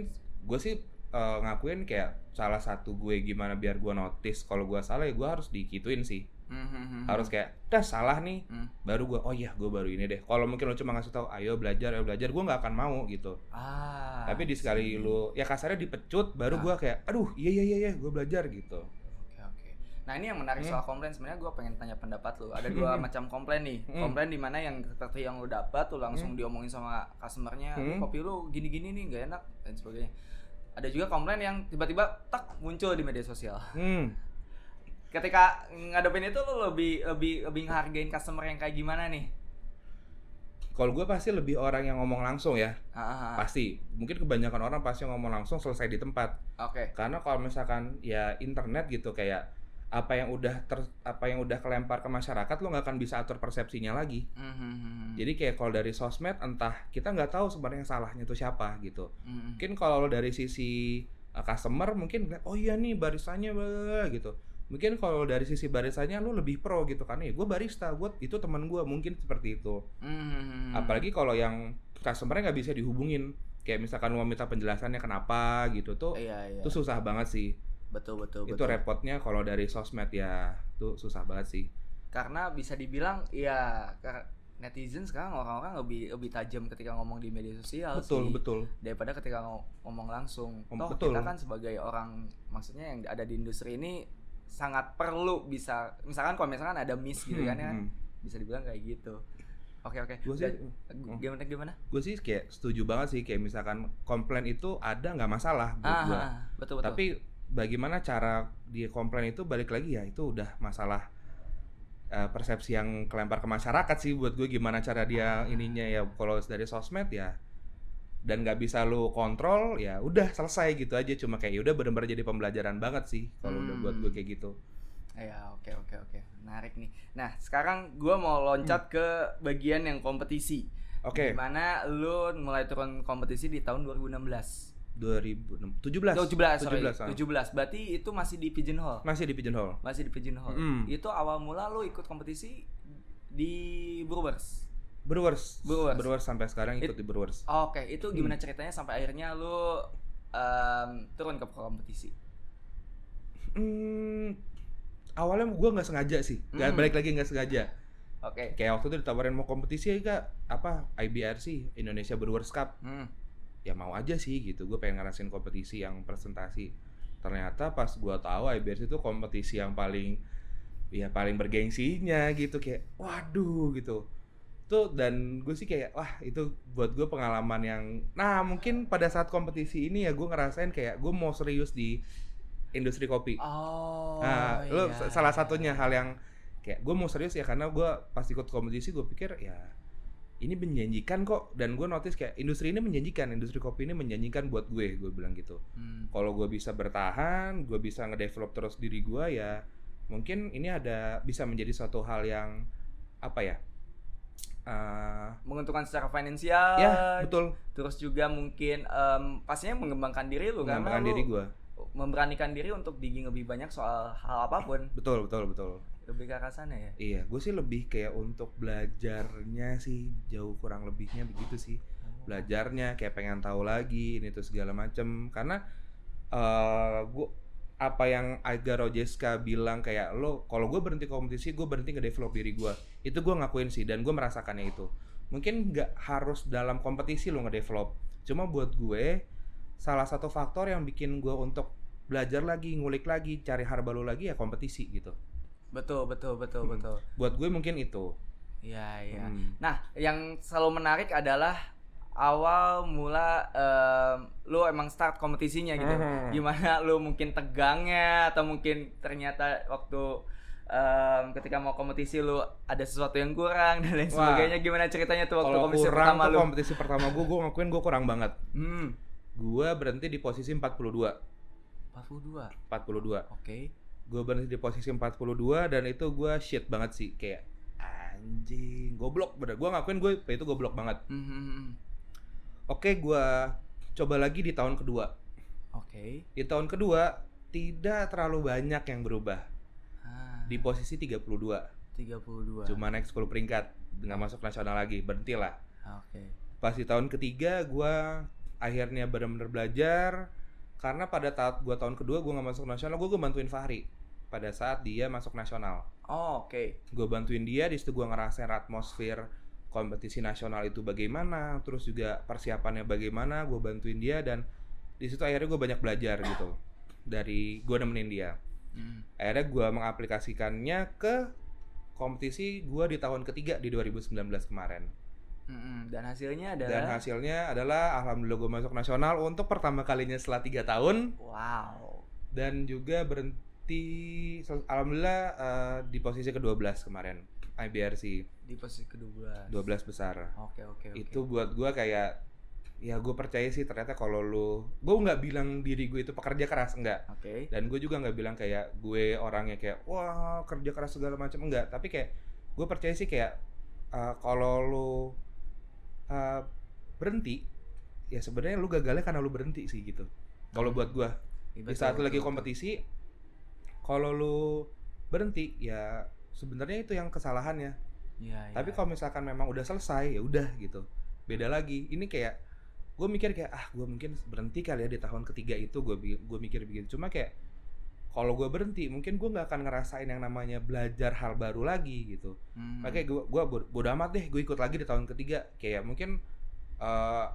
gue sih eh, ngakuin kayak salah satu gue gimana biar gue notice kalau gue salah ya gue harus dikituin sih Mhm. harus kayak dah salah nih Hmm. baru gue oh iya gue baru ini deh kalau mungkin lo cuma ngasih tahu ayo belajar ayo belajar gue nggak akan mau gitu Ah. tapi di sekali lu ya kasarnya dipecut baru Ah. gua kayak aduh iya iya iya iya gue belajar gitu Oke oke. Nah ini yang menarik Hmm. soal komplain sebenarnya gue pengen tanya pendapat lu. Ada dua Hmm. macam komplain nih. Hmm. Komplain di mana yang seperti yang lu dapat tuh langsung diomongin sama customernya, "Aduh, Hmm. kopi lu gini-gini nih nggak enak dan sebagainya. Ada juga komplain yang tiba-tiba tak muncul di media sosial. hmm Ketika ngadepin itu lu lebih lebih lebih ngehargain customer yang kayak gimana nih? kalau gue pasti lebih orang yang ngomong langsung ya Ah, ah, ah. pasti mungkin kebanyakan orang pasti ngomong langsung selesai di tempat Oke. karena kalau misalkan ya internet gitu kayak apa yang udah ter, apa yang udah kelempar ke masyarakat lo nggak akan bisa atur persepsinya lagi Mhm. jadi kayak kalau dari sosmed entah kita nggak tahu sebenarnya yang salahnya itu siapa gitu Mhm. mungkin kalau dari sisi uh, customer mungkin oh iya nih barisannya blah, gitu mungkin kalau dari sisi barisannya lu lebih pro gitu kan ya gue barista gue itu teman gue mungkin seperti itu Mhm. apalagi kalau yang customernya nggak bisa dihubungin kayak misalkan lu mau minta penjelasannya kenapa gitu tuh Iya iya. itu susah banget sih Betul betul itu betul. repotnya kalau dari sosmed ya tuh susah banget sih karena bisa dibilang ya netizen sekarang orang-orang lebih lebih tajam ketika ngomong di media sosial betul sih betul daripada ketika ngo- ngomong langsung. Om- Toh betul. kita kan sebagai orang maksudnya yang ada di industri ini sangat perlu bisa misalkan kalau misalkan ada miss gitu kan ya Hmm, bisa dibilang kayak gitu. Oke oke. gue sih Dan- hmm. gimana gimana? gue sih kayak setuju banget sih kayak misalkan komplain itu ada nggak masalah buat Ah, gue ah, betul betul. tapi bagaimana cara dia komplain itu balik lagi ya itu udah masalah eh, persepsi yang kelempar ke masyarakat sih buat gue gimana cara dia ininya ya kalau dari sosmed ya dan nggak bisa lu kontrol ya udah selesai gitu aja cuma kayak ya udah bener-bener jadi pembelajaran banget sih kalau udah buat gue Hmm. kayak gitu Ya oke oke oke menarik nih. Nah sekarang gua mau loncat ke bagian yang kompetisi. Hmm. oke Di mana lu mulai turun kompetisi di tahun 2016. 2017 17, sorry. 17, ah. 17. Berarti itu masih di Pigeonhole. masih di pigeonhole Masih di Pigeonhole. Mm. Itu awal mula lu ikut kompetisi di Brewers. Brewers Brewers. sampai sekarang ikut It- di Brewers Oke, itu gimana Hmm. ceritanya sampai akhirnya lu em, turun ke kompetisi? hmm, awalnya gue nggak sengaja sih nggak Hmm. balik lagi nggak sengaja Oke. kayak waktu itu ditawarin mau kompetisi ya kak apa IBRC Indonesia Brewers Cup Hmm. ya mau aja sih gitu gue pengen ngerasain kompetisi yang presentasi ternyata pas gue tahu IBRC itu kompetisi yang paling ya paling bergengsinya gitu kayak waduh gitu tuh dan gue sih kayak wah itu buat gue pengalaman yang nah mungkin pada saat kompetisi ini ya gue ngerasain kayak gue mau serius di industri kopi Oh. Nah, lo iya. salah satunya hal yang kayak gue mau serius ya karena gue pas ikut kompetisi gue pikir ya ini menjanjikan kok dan gue notice kayak industri ini menjanjikan industri kopi ini menjanjikan buat gue gue bilang gitu Hmm. kalau gue bisa bertahan gue bisa ngedevelop terus diri gue ya mungkin ini ada bisa menjadi suatu hal yang apa ya eh, menguntungkan secara finansial. Ya betul. Terus juga mungkin em, pastinya mengembangkan diri lu mengembangkan diri gue memberanikan diri untuk digging lebih banyak soal hal apa pun. Betul betul betul. Lebih ke arah sana ya? Iya gue sih lebih kayak untuk belajarnya sih jauh kurang lebihnya begitu sih. Belajarnya kayak pengen tahu lagi ini tuh segala macem. Karena eh gue apa yang Aga Rojeska bilang kayak lo kalau gue berhenti kompetisi gue berhenti nge-develop diri gue itu gue ngakuin sih dan gue merasakannya itu. Mungkin nggak harus dalam kompetisi lo nge-develop cuma buat gue salah satu faktor yang bikin gue untuk belajar lagi ngulik lagi cari hal baru lagi ya kompetisi gitu. Betul betul betul Hmm. betul. Buat gue mungkin itu. Iya iya. Hmm. nah yang selalu menarik adalah awal mula em, lu emang start kompetisinya gitu. Mhm. gimana lu mungkin tegangnya atau mungkin ternyata waktu em, ketika mau kompetisi lu ada sesuatu yang kurang dan lain Wah. sebagainya. Gimana ceritanya tuh waktu kalau kompetisi kurang pertama tuh lu? kompetisi pertama gue gue ngakuin gue kurang banget. Hmm. Gue berhenti di posisi 42 42 42 oke. Gue berhenti di posisi 42 dan itu gue shit banget sih. Kayak anjing goblok. Bener gue ngakuin gue itu goblok banget. Hmm, hmm, oke gue coba lagi di tahun kedua. Oke. Di tahun kedua tidak terlalu banyak yang berubah. Ah, di posisi 32 32 cuma naik 10 peringkat nggak masuk nasional lagi berhenti lah Ah, oke. Pas di tahun ketiga gue akhirnya benar-benar belajar karena pada saat gue tahun kedua gue nggak masuk nasional gue gue bantuin Fahri pada saat dia masuk nasional. Oh oke. Gue bantuin dia di situ gue ngerasain atmosfer kompetisi nasional itu bagaimana terus juga persiapannya bagaimana gue bantuin dia dan di situ akhirnya gue banyak belajar gitu. Dari gue nemenin dia. Hmm. akhirnya gue mengaplikasikannya ke kompetisi gue di tahun ketiga di 2019 kemarin. Mm-mm. dan hasilnya adalah? Dan hasilnya adalah alhamdulillah gue masuk nasional untuk pertama kalinya setelah tiga tahun. Wow. Dan juga berhenti alhamdulillah eh, di posisi ke-12 kemarin IBRC di posisi kedua 12 besar. Oke oke oke. Itu buat gua kayak ya gue percaya sih ternyata kalau lu gue nggak bilang diri gue itu pekerja keras enggak oke. Dan gue juga nggak bilang kayak gue orangnya kayak wah kerja keras segala macam enggak tapi kayak gue percaya sih kayak eh, kalau lu eh, berhenti ya sebenarnya lu gagalnya karena lu berhenti sih gitu. Kalau buat gua Iya, di saat lu lagi kompetisi kalau lu berhenti ya sebenarnya itu yang kesalahannya betul. Iya, iya. tapi kalau misalkan memang udah selesai ya udah gitu beda lagi ini kayak gue mikir kayak ah gue mungkin berhenti kali ya di tahun ketiga itu gue gue mikir begitu cuma kayak kalau gue berhenti mungkin gue nggak akan ngerasain yang namanya belajar hal baru lagi gitu Hmm. makanya gue gue bodo amat deh gue ikut lagi di tahun ketiga kayak mungkin eh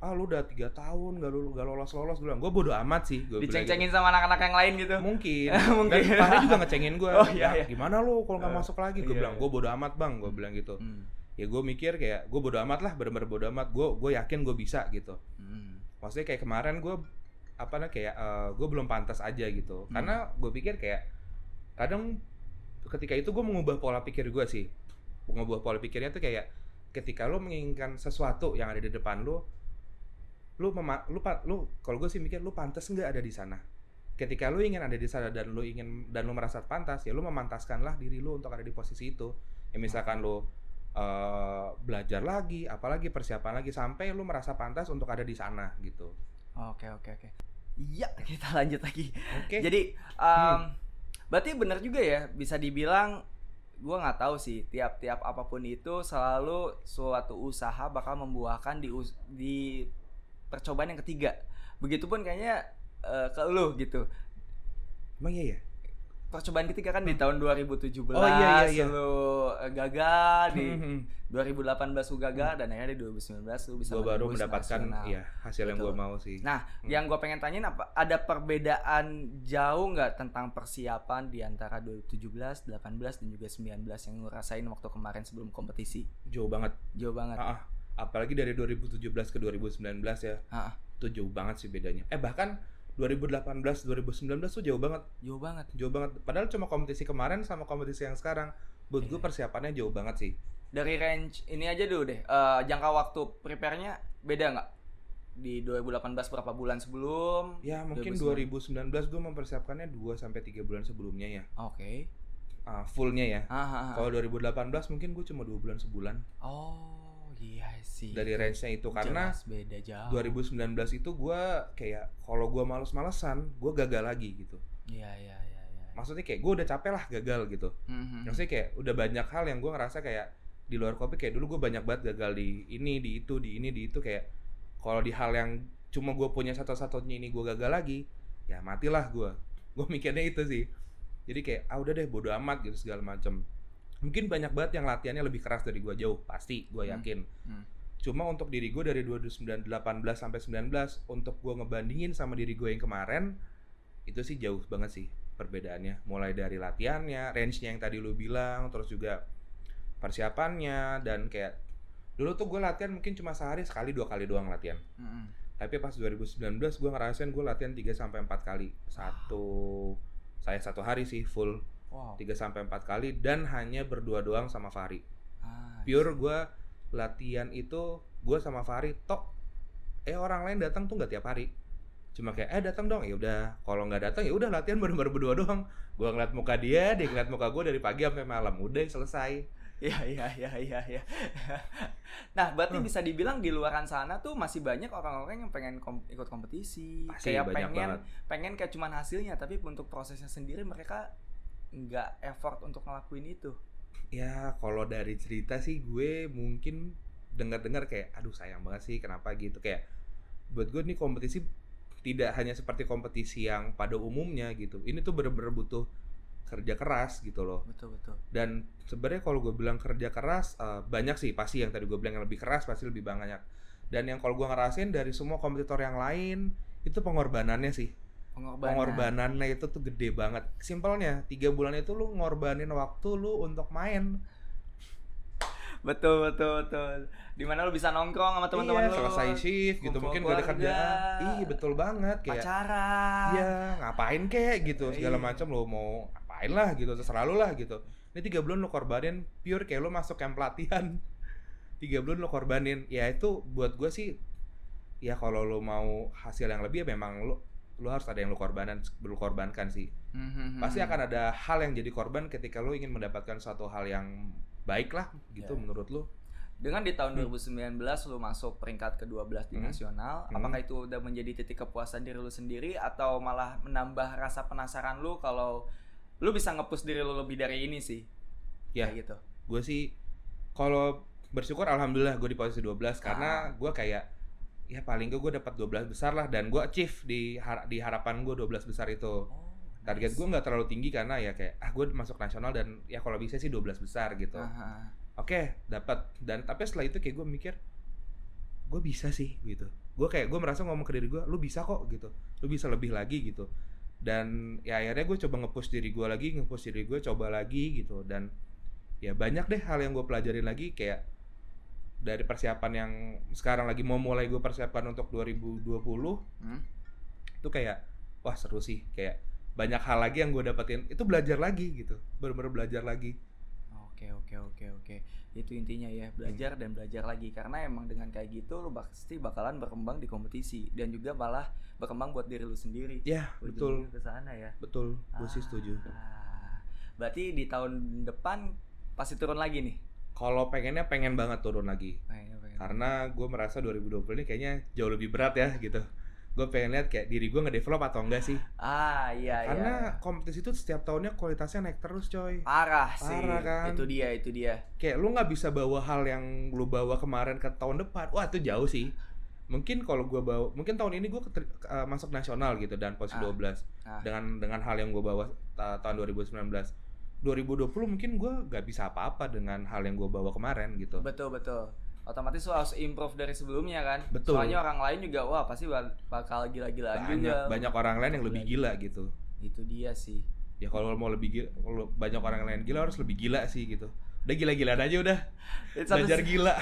ah lu udah tiga tahun gak lu gak lolos lolos gue bilang gue bodo amat sih gue bilang gitu. diceng-cengin sama anak-anak yang lain gitu mungkin Mungkin. dan Fahri juga ngecengin gue Oh, iya, iya. gimana lu kalau nggak Eh, masuk lagi gue iya, bilang iya. gue bodo amat bang gue bilang gitu Hmm. ya gue mikir kayak gue bodo amat lah bener-bener bodo amat gue gue yakin gue bisa gitu Hmm. maksudnya kayak kemarin gue apa namanya kayak gue belum pantas aja gitu Hmm. karena gue pikir kayak kadang ketika itu gue mengubah pola pikir gue sih mengubah pola pikirnya tuh kayak ketika lo menginginkan sesuatu yang ada di depan lo lu mema- lu lu kalau gue sih mikir lu pantas nggak ada di sana? Ketika lu ingin ada di sana dan lu ingin dan lu merasa pantas ya lu memantaskanlah diri lu untuk ada di posisi itu. Ya misalkan lu eh, belajar lagi apalagi persiapan lagi sampai lu merasa pantas untuk ada di sana gitu. Oke oke oke. Iya kita lanjut lagi. Oke. Jadi um, berarti benar juga ya bisa dibilang gua nggak tahu sih tiap-tiap apa pun itu selalu suatu usaha bakal membuahkan di di percobaan yang ketiga begitupun kayaknya eh, ke lu gitu emang iya ya percobaan ketiga kan di tahun 2017 Oh, iya, iya, iya. lu eh, gagal di Hmm, 2018 lu gagal dan akhirnya di 2019 lu bisa gue baru mendapatkan nasional. ya hasil yang gue Betul. mau sih Nah, Hmm. yang gue pengen tanyain apa? Ada perbedaan jauh nggak tentang persiapan di antara 2017, 18 dan juga 19 yang lu rasain waktu kemarin sebelum kompetisi? jauh banget Jauh banget. Ah. Apalagi dari 2017 ke 2019 ya ah. itu jauh banget sih bedanya eh bahkan 2018 2019 tuh jauh banget jauh banget. jauh banget padahal cuma kompetisi kemarin sama kompetisi yang sekarang buat gue Iya. persiapannya jauh banget sih Dari range ini aja dulu deh. eh, jangka waktu prepare-nya beda nggak? Di 2018 berapa bulan sebelum? ya mungkin 2019. 2019 gue mempersiapkannya 2 sampai 3 bulan sebelumnya ya Oke. uh, fullnya ya. Ah, ah, ah. Kalau 2018 mungkin gue cuma dua bulan sebulan Oh, iya sih. dari range-nya itu karena Jelas beda jauh. 2019 itu gue kayak kalau gue males-malesan gue gagal lagi gitu. Iya, iya, iya, iya. Maksudnya kayak gue udah capek lah gagal gitu. Mhm. Maksudnya kayak udah banyak hal yang gue ngerasa kayak di luar kopi kayak dulu gue banyak banget gagal di ini, di itu, di ini, di itu kayak kalau di hal yang cuma gue punya satu-satunya ini gue gagal lagi, ya matilah gue. Gue mikirnya itu sih. Jadi kayak ah udah deh bodo amat gitu segala macem. Mungkin banyak banget yang latihannya lebih keras dari gue jauh, pasti gue Hmm. yakin. Hmm. Cuma untuk diri gue dari 2018 sampai 19 untuk gue ngebandingin sama diri gue yang kemarin itu sih jauh banget sih perbedaannya. Mulai dari latihannya, range-nya yang tadi lu bilang, terus juga persiapannya dan kayak dulu tuh gue latihan mungkin cuma sehari sekali dua kali doang latihan. Mhm. Tapi pas 2019 gue ngerasain gue latihan 3 sampai 4 kali. Satu saya satu hari sih full Wow. 3 sampai 4 kali dan hanya berdua doang sama Fahri Ah, pure gue latihan itu gue sama Fahri tok eh orang lain datang tuh nggak tiap hari cuma kayak eh datang dong ya udah kalau nggak datang ya udah latihan baru-baru berdua doang gue ngeliat muka dia dia ngeliat muka gue dari pagi sampai malam udah selesai Iya iya iya iya iya. nah, berarti Hmm. bisa dibilang di luaran sana tuh masih banyak orang-orang yang pengen kom- ikut kompetisi, Pasti kayak banyak pengen banget. pengen kayak cuman hasilnya, tapi untuk prosesnya sendiri mereka nggak effort untuk ngelakuin itu. ya kalau dari cerita sih gue mungkin dengar-dengar kayak aduh sayang banget sih kenapa? Gitu. Kayak buat gue nih kompetisi tidak hanya seperti kompetisi yang pada umumnya gitu. Ini tuh bener-bener butuh kerja keras gitu loh. Betul betul. dan sebenarnya kalau gue bilang kerja keras eh, banyak sih pasti yang tadi gue bilang yang lebih keras pasti lebih banyak. Dan yang kalau gue ngerasain dari semua kompetitor yang lain itu pengorbanannya sih Pengorbanan. pengorbanannya itu tuh gede banget simpelnya tiga bulan itu lu ngorbanin waktu lu untuk main Betul betul betul. Di mana lu bisa nongkrong sama teman-teman iya, lu. selesai shift gitu mungkin gak ada kerjaan ih betul banget kayak pacaran. Iya, ngapain kek gitu segala Iya. macam lo mau ngapain lah gitu terserah lu lah gitu. Ini tiga bulan lo korbanin pure kayak lo masuk camp pelatihan. Tiga bulan lo korbanin, ya itu buat gue sih ya kalau lo mau hasil yang lebih ya memang lo lo harus ada yang lo korbanan lo korbankan sih. Mhm. Pasti akan ada hal yang jadi korban ketika lo ingin mendapatkan suatu hal yang baik lah gitu Ya. menurut lo. Dengan di tahun Hmm. 2019 lu masuk peringkat ke-12 di Hmm. nasional, Hmm. apakah itu udah menjadi titik kepuasan diri lu sendiri atau malah menambah rasa penasaran lu kalau lu bisa nge-push diri lu lebih dari ini sih? Ya. Kayak gitu. gue sih kalau bersyukur alhamdulillah gue di posisi 12 karena gue kayak ya paling gue gue dapat 12 besar lah dan gue achieve di har- di harapan gue 12 besar itu. Oh, target gue nggak terlalu tinggi karena ya kayak ah gue masuk nasional dan ya kalau bisa sih 12 besar gitu. Aha. oke dapat. Dan tapi setelah itu kayak gue mikir gue bisa sih gitu. Gue kayak gue merasa ngomong ke diri gue lu bisa kok gitu. Lu bisa lebih lagi gitu. Dan ya akhirnya gue coba nge-push diri gue lagi nge-push diri gue coba lagi gitu. Dan ya banyak deh hal yang gue pelajarin lagi kayak dari persiapan yang sekarang lagi mau mulai gue persiapan untuk 2020 Hmm? itu kayak wah seru sih kayak banyak hal lagi yang gue dapetin itu belajar lagi gitu bener-bener belajar lagi Oke oke oke oke. Itu intinya ya, belajar dan belajar lagi karena emang dengan kayak gitu lu pasti bakalan berkembang di kompetisi dan juga malah berkembang buat diri lu sendiri. ya betul ke sana ya. betul gue sih setuju Ah, Berarti di tahun depan pasti turun lagi nih. Kalau pengennya pengen banget turun lagi Pengen- pengen. karena gue merasa 2020 ini kayaknya jauh lebih berat ya gitu gue pengen lihat kayak diri gue nge-develop atau enggak sih Ah iya karena iya. kompetisi itu setiap tahunnya kualitasnya naik terus coy Parah sih. Parah kan? Itu dia itu dia. kayak lu nggak bisa bawa hal yang lu bawa kemarin ke tahun depan wah itu jauh sih mungkin kalau gue bawa mungkin tahun ini gue masuk nasional gitu dan posisi Ah. 12 Ah. dengan dengan hal yang gue bawa ta- tahun 2019 2020 mungkin gue nggak bisa apa-apa dengan hal yang gue bawa kemarin gitu Betul betul. Otomatis lu harus improve dari sebelumnya kan. Betul. Soalnya orang lain juga wah pasti bak- bakal gila-gilaan banyak juga. banyak orang lain yang lebih gila gitu Itu dia sih. ya kalau mau lebih gila kalau banyak orang lain gila harus lebih gila sih gitu udah gila-gilaan aja udah satu belajar si- gila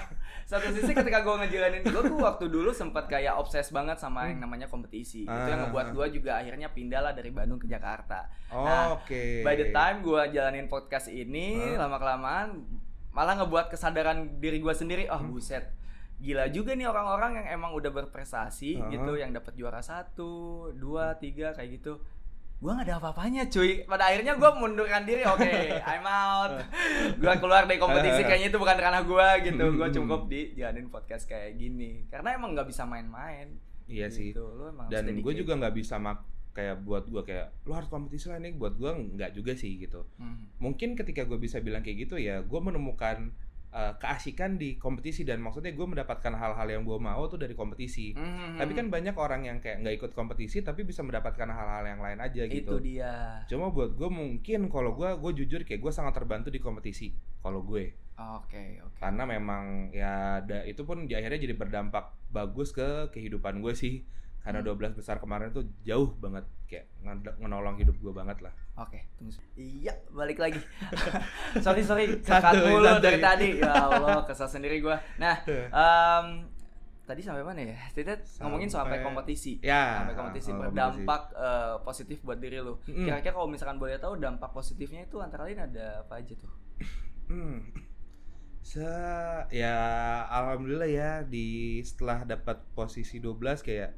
Satu sisi ketika gue ngejalanin gue tuh waktu dulu sempat kayak obses banget sama yang namanya kompetisi. Itu yang Hmm. Ah. ngebuat gue juga akhirnya pindah lah dari Bandung ke Jakarta. oh, Nah, oke By the time gue jalanin podcast ini Hah? lama kelamaan malah ngebuat kesadaran diri gue sendiri, oh Hmm. buset, gila juga nih orang-orang yang emang udah berprestasi Hah? gitu, yang dapat juara satu, dua, tiga kayak gitu. Gue nggak ada apa-apanya cuy. Pada akhirnya gue mundurkan diri. Oke I'm out. Gue keluar dari kompetisi. Kayaknya itu bukan karena gue gitu. Gue cukup di jalanin podcast kayak gini. Karena emang nggak bisa main-main. Iya sih. gitu. Lu emang Dan gue juga nggak bisa mak kayak buat gue kayak lu harus kompetisi lah ini buat gue nggak juga sih gitu. Hmm. Mungkin ketika gue bisa bilang kayak gitu ya gue menemukan uh, keasikan di kompetisi dan maksudnya gue mendapatkan hal-hal yang gue mau tuh dari kompetisi. Hmm. Tapi kan banyak orang yang kayak nggak ikut kompetisi tapi bisa mendapatkan hal-hal yang lain aja itu gitu. dia Cuma buat gue mungkin kalau gue gue jujur kayak gue sangat terbantu di kompetisi kalau gue oke oke karena memang ya ada itu pun di akhirnya jadi berdampak bagus ke kehidupan gue sih karena Hmm. 12 besar kemarin tuh jauh banget kayak ngenolong hidup gue banget lah Oke, tunggu. Iya, balik lagi. sorry sorry, kekat mulu dari tadi. Ya Allah, kesal sendiri gua. Nah, em, tadi sampai mana ya? Kita ngomongin sampai Sampai- kompetisi. ya Sampai kompetisi oh, berdampak eh, positif buat diri lu. Mm. Kira-kira kalau misalkan boleh tahu dampak positifnya itu antara lain ada apa aja tuh? Hmm. Se ya alhamdulillah ya di setelah dapat posisi 12 kayak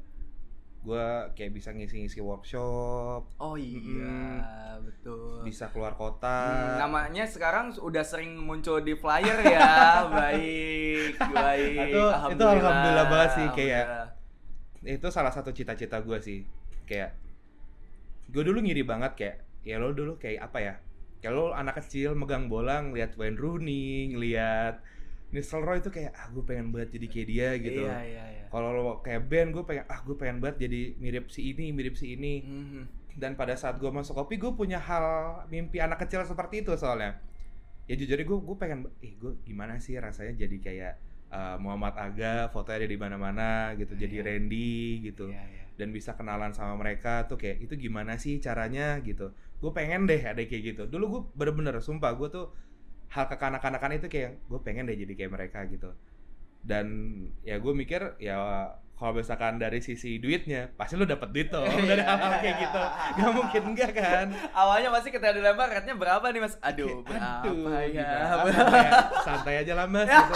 gue kayak bisa ngisi-ngisi workshop Oh iya, betul. bisa keluar kota Hmm, namanya sekarang udah sering muncul di flyer ya. baik, baik. Itu- itu alhamdulillah banget sih, kayak- Alhamdulillah. itu salah satu cita-cita gue sih kayak gue dulu ngiri banget kayak ya lo dulu kayak apa ya kayak lo anak kecil megang bola ngeliat Wayne Rooney ngeliat Nistelrooy itu kayak ah gue pengen banget jadi kayak dia gitu Iya, iya, iya. kalau lo kayak band gue pengen ah gue pengen banget jadi mirip si ini mirip si ini Mhm. dan pada saat gue masuk kopi gue punya hal mimpi anak kecil seperti itu soalnya ya jujur gue gue pengen eh gue gimana sih rasanya jadi kayak uh, Muhammad Aga fotonya ada di mana-mana gitu jadi Iya. Randy gitu Iya, iya. dan bisa kenalan sama mereka tuh kayak itu gimana sih caranya gitu gue pengen deh ada kayak gitu dulu gue bener-bener sumpah gue tuh hal kekanak-kanakan itu kayak gue pengen deh jadi kayak mereka gitu. Dan ya gue mikir ya kalau misalkan dari sisi duitnya pasti lu dapet duit tuh dari hal-hal kayak gitu. Gak mungkin enggak kan? Awalnya pasti ketika dilempar rate-nya berapa nih Mas? Aduh, berapa ya? gimana? Kayak, santai aja lah mas gitu.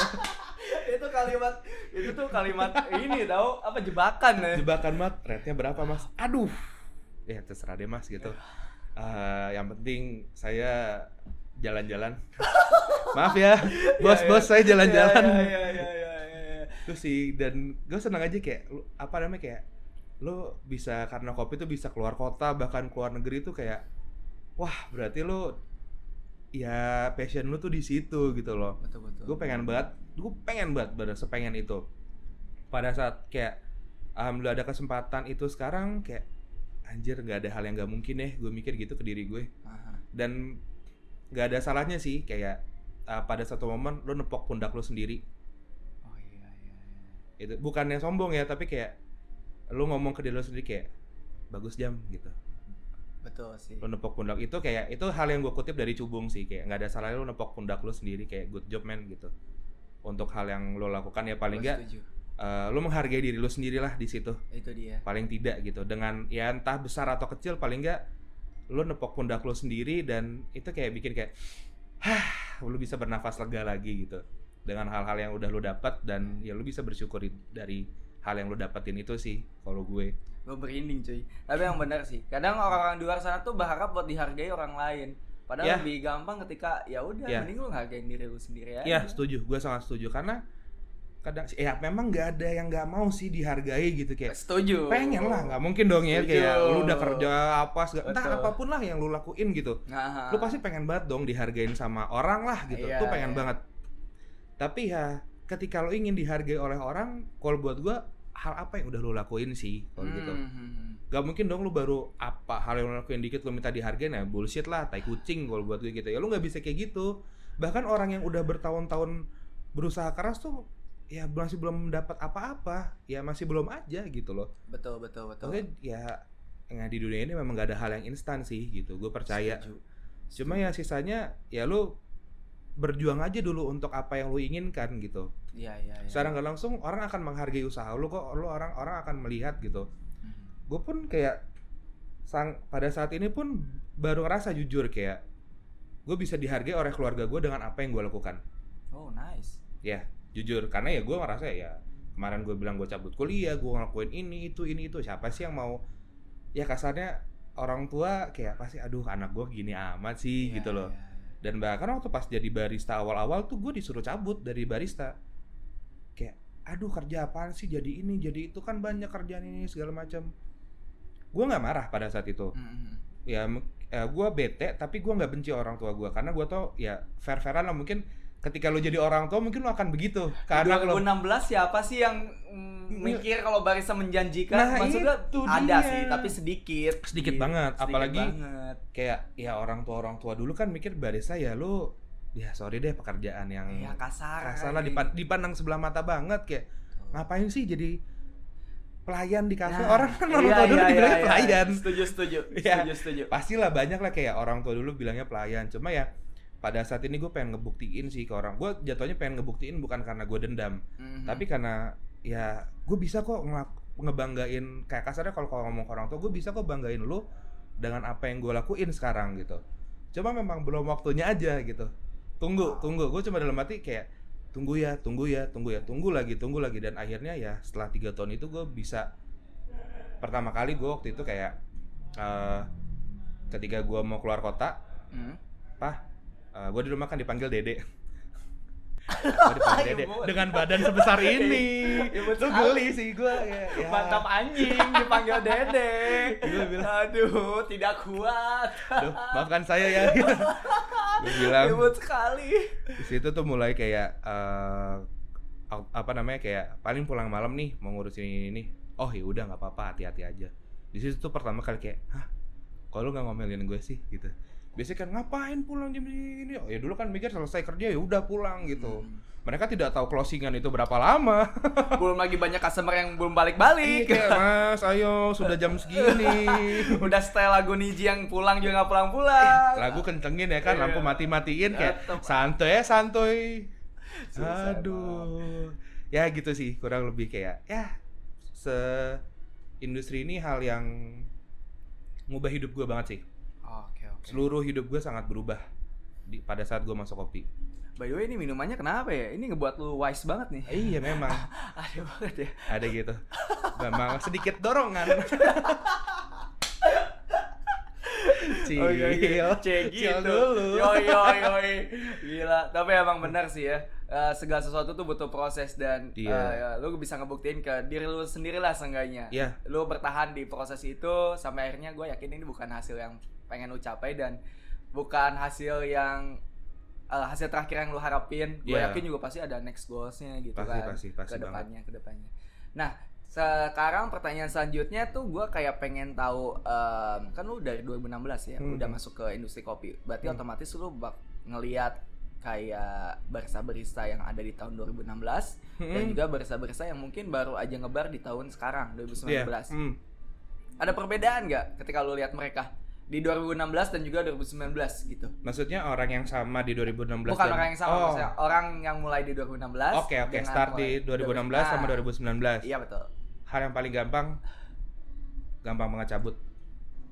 itu kalimat itu tuh kalimat ini tau apa jebakan ya? jebakan mat rate-nya berapa mas? Aduh. Ya terserah deh mas gitu. Eh, yang penting saya jalan-jalan maaf ya bos-bos saya jalan-jalan Iya, iya, iya, iya, iya, iya. terus sih dan gue seneng aja kayak lu- apa namanya kayak lo bisa karena kopi tuh bisa keluar kota bahkan keluar negeri tuh kayak wah berarti lo ya passion lu tuh di situ gitu loh Betul betul. gue pengen banget gue pengen banget bener sepengen itu pada saat kayak alhamdulillah ada kesempatan itu sekarang kayak anjir nggak ada hal yang nggak mungkin ya gue mikir gitu ke diri gue Aha. dan nggak ada salahnya sih kayak uh, pada satu momen lo nepok pundak lo sendiri Oh iya iya. iya. itu bukannya sombong ya tapi kayak lo ngomong ke diri lo sendiri kayak bagus jam gitu Betul sih. lo nepok pundak itu kayak itu hal yang gue kutip dari cubung sih kayak nggak ada salahnya lo nepok pundak lo sendiri kayak good job man gitu untuk hal yang lo lakukan ya paling nggak eh, lo menghargai diri lo sendiri lah di situ Itu dia. paling tidak gitu dengan ya entah besar atau kecil paling nggak lo nepok pundak lo sendiri dan itu kayak bikin kayak hah lo bisa bernafas lega lagi gitu dengan hal-hal yang udah lo dapat dan ya lo bisa bersyukur dari hal yang lo dapetin itu sih kalau gue Gue berinding cuy. Tapi yang benar sih. Kadang orang-orang di luar sana tuh berharap buat dihargai orang lain. Padahal Ya. lebih gampang ketika ya udah Ya. mending lu ngargain diri lu sendiri. Ya setuju, gue sangat setuju karena kadang ya memang nggak ada yang nggak mau sih dihargai gitu kayak Setuju. pengen lah nggak mungkin dong ya Setuju. kayak lu udah kerja apa segala entah apa pun lah yang lu lakuin gitu Nah, lu pasti pengen banget dong dihargain sama orang lah gitu Iya, tuh pengen iya. banget tapi ya ketika lu ingin dihargai oleh orang kalau buat gue hal apa yang udah lu lakuin sih kalau gitu Hmm, hmm, hmm. Gak mungkin dong lu baru apa hal yang lu lakuin dikit lu minta dihargain ya bullshit lah tai kucing kalau buat gue gitu ya lu nggak bisa kayak gitu bahkan orang yang udah bertahun-tahun berusaha keras tuh ya masih belum mendapat apa-apa ya masih belum aja gitu loh Betul betul betul. Oke ya yang di dunia ini memang gak ada hal yang instan sih gitu gue percaya Setuju. cuma ya sisanya ya lu berjuang aja dulu untuk apa yang lu inginkan gitu Iya iya iya. secara nggak langsung orang akan menghargai usaha lu kok lu orang orang akan melihat gitu Hmm. gue pun kayak sang pada saat ini pun baru ngerasa jujur kayak gue bisa dihargai oleh keluarga gue dengan apa yang gue lakukan Oh nice. ya jujur karena ya gue ngerasa ya kemarin gue bilang gue cabut kuliah gue ngelakuin ini itu ini itu. Siapa sih yang mau? Ya kasarnya orang tua kayak pasti aduh anak gue gini amat sih Iya, gitu loh. iya. dan bahkan waktu pas jadi barista awal-awal tuh gue disuruh cabut dari barista. Kayak aduh kerja apaan sih? Jadi ini jadi itu kan banyak kerjaan ini segala macam gue nggak marah pada saat itu. Mm, mm, mm. ya gue bete tapi gue nggak benci orang tua gue karena gue tau ya fair fairan lah mungkin ketika lo jadi orang tua mungkin lo akan begitu karena lo 2016 siapa sih yang mikir kalau barista menjanjikan? Nah, Maksudnya itu ada dia. sih, tapi sedikit. Sedikit Gitu. banget, Sedikit apalagi banget. kayak ya orang tua orang tua dulu kan mikir barista ya lo ya sorry deh pekerjaan yang ya kasar. kasar lah dipan- dipandang sebelah mata banget kayak ngapain sih jadi pelayan di kafe Nah, orang kan orang iya, tua dulu iya, dibilangnya iya, pelayan Setuju, setuju. Iya. Setuju, setuju. pastilah banyak lah kayak orang tua dulu bilangnya pelayan cuma ya pada saat ini gue pengen ngebuktiin sih ke orang. Gue jatuhnya pengen ngebuktiin bukan karena gue dendam Mhm. tapi karena ya gue bisa kok ngelak- ngebanggain kayak kasarnya kalau kalau ngomong ke orang tua gue bisa kok banggain lu dengan apa yang gue lakuin sekarang gitu. Cuma memang belum waktunya aja gitu. Tunggu tunggu. Gue cuma dalam hati kayak tunggu ya tunggu ya tunggu ya tunggu lagi tunggu lagi. Dan akhirnya ya setelah tiga tahun itu gue bisa pertama kali gue waktu itu kayak eh, ketika gue mau keluar kota Hmm. pah gue di rumah kan dipanggil dede dede dengan badan sebesar ini lu sekali. geli sih gue ya, ya. Mantap anjing dipanggil Dede. Gua bilang, Aduh, tidak kuat. Aduh, maafkan saya ya gue bilang Imut sekali. di situ tuh mulai kayak eh, ap- apa namanya kayak paling pulang malam nih mau ngurusin ini, ini. oh ya udah nggak apa-apa hati-hati aja di situ tuh pertama kali kayak hah kalau lu nggak ngomelin gue sih gitu biasanya kan ngapain pulang jam ini oh ya dulu kan mikir selesai kerja ya udah pulang gitu Hmm. mereka tidak tahu closingan itu berapa lama Belum lagi banyak customer yang belum Iya, balik-balik. kayak mas ayo sudah jam segini Udah setel lagu Niji yang pulang juga nggak pulang-pulang. lagu kencengin ya kan Iya. lampu mati-matiin kayak Tetep. santuy ya santuy aduh ya gitu sih kurang lebih kayak ya se industri ini hal yang ngubah hidup gue banget sih. Seluruh hidup gue sangat berubah di pada saat gue masuk kopi By the way, ini minumannya kenapa ya? Ini ngebuat lu wise banget nih. Eh, iya memang Ada banget ya. ada gitu memang sedikit dorongan Cil, Oh iya, iya. Cil gitu. dulu. Yoi, yoi, yoi. Gila. Tapi emang benar sih ya. Eh, segala sesuatu tuh butuh proses dan Iya. eh, ya, lu bisa ngebuktiin ke diri lu sendiri lah seenggaknya. Iya. Lu bertahan di proses itu sampai akhirnya gue yakin ini bukan hasil yang pengen lu capai dan bukan hasil yang eh, hasil terakhir yang lu harapin. Gue Iya. yakin juga pasti ada next goalsnya gitu Pasti, kan. pasti, pasti ke depannya, ke depannya. Nah, sekarang pertanyaan selanjutnya tuh gue kayak pengen tahu em, kan lu dari 2016 ya Hmm. udah masuk ke industri kopi berarti Hmm. otomatis lu bak ngelihat kayak barista-barista yang ada di tahun 2016 dan Hmm. juga barista-barista yang mungkin baru aja ngebar di tahun sekarang 2019 Iya, hmm. ada perbedaan nggak ketika lu lihat mereka di 2016 dan juga 2019 gitu maksudnya orang yang sama di 2016 bukan dan- orang yang sama oh. maksudnya orang yang mulai di 2016 Oke oke, dengan start di 2016 sama Nah, 2019. iya betul Hal yang paling gampang, gampang banget cabut.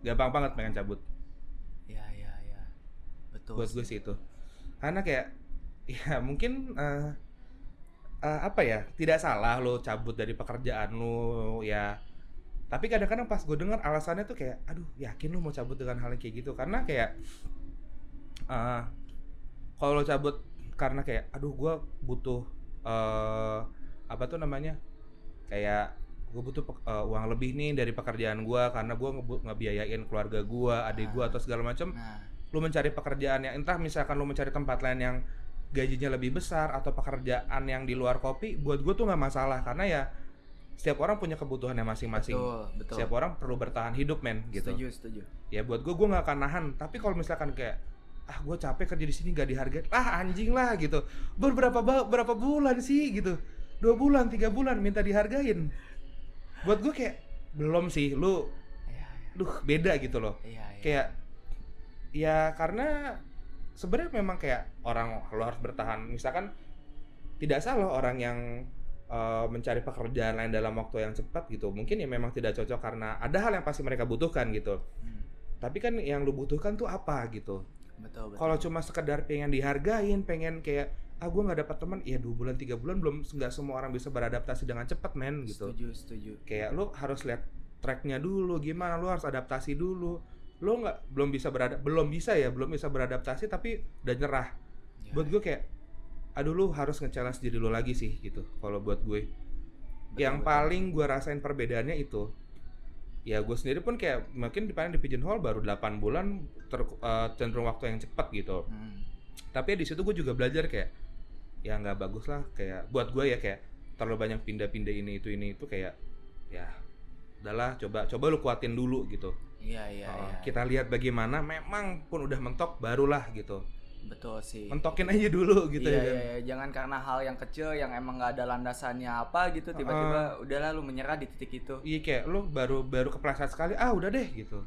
Gampang banget pengen cabut. iya iya iya betul Buat gue sih itu. Karena kayak, ya mungkin eh, eh, apa ya, tidak salah lo cabut dari pekerjaan lo ya. Tapi kadang-kadang pas gue dengar alasannya tuh kayak, aduh yakin lo mau cabut dengan hal yang kayak gitu? Karena kayak, eh, kalau lo cabut karena kayak, aduh gue butuh eh apa tuh namanya, kayak gue butuh eh, uang lebih nih dari pekerjaan gue karena gue ngebiayain keluarga gue, adik gue atau segala macam. nah Lu mencari pekerjaan yang entah misalkan lu mencari tempat lain yang gajinya lebih besar atau pekerjaan yang di luar kopi, buat gue tuh nggak masalah karena ya setiap orang punya kebutuhannya masing-masing. betul betul Setiap orang perlu bertahan hidup men gitu. setuju setuju Ya buat gue gue nggak akan nahan. Tapi kalau misalkan kayak ah gue capek kerja di sini nggak dihargai, ah anjing lah gitu. Beberapa ba- berapa bulan sih gitu? Dua bulan, tiga bulan minta dihargain. Buat gue kayak belum sih, lu, iya duh beda gitu loh. iya iya Kayak ya karena sebenarnya memang kayak orang lo harus bertahan. Misalkan tidak salah orang yang eh, mencari pekerjaan lain dalam waktu yang cepat gitu. Mungkin ya memang tidak cocok karena ada hal yang pasti mereka butuhkan gitu. Hmm, Tapi kan yang lu butuhkan tuh apa gitu. betul betul Kalau cuma sekedar pengen dihargain, pengen kayak ah gue nggak dapat teman, ya dua bulan tiga bulan belum nggak semua orang bisa beradaptasi dengan cepat men gitu. setuju setuju Kayak lu harus lihat tracknya dulu, gimana lu harus adaptasi dulu. lo nggak belum bisa beradap belum bisa ya belum bisa beradaptasi tapi udah nyerah Ya. buat gue kayak aduh lu harus nge-challenge diri lu lagi sih gitu kalau buat gue yang betul. paling gue rasain perbedaannya itu ya gue sendiri pun kayak mungkin di di pigeonhole baru 8 bulan ter, eh, cenderung waktu yang cepat gitu Hmm. tapi di situ gue juga belajar kayak ya nggak bagus lah kayak buat gue ya kayak terlalu banyak pindah-pindah ini itu ini itu kayak ya udahlah coba coba lu kuatin dulu gitu Iya iya Oh, iya. kita lihat bagaimana memang pun udah mentok barulah gitu Betul sih. mentokin aja dulu gitu iya, ya kan iya, iya. jangan karena hal yang kecil yang emang nggak ada landasannya apa gitu tiba-tiba udahlah lu menyerah di titik itu. iya kayak lu baru baru kepleset sekali ah udah deh gitu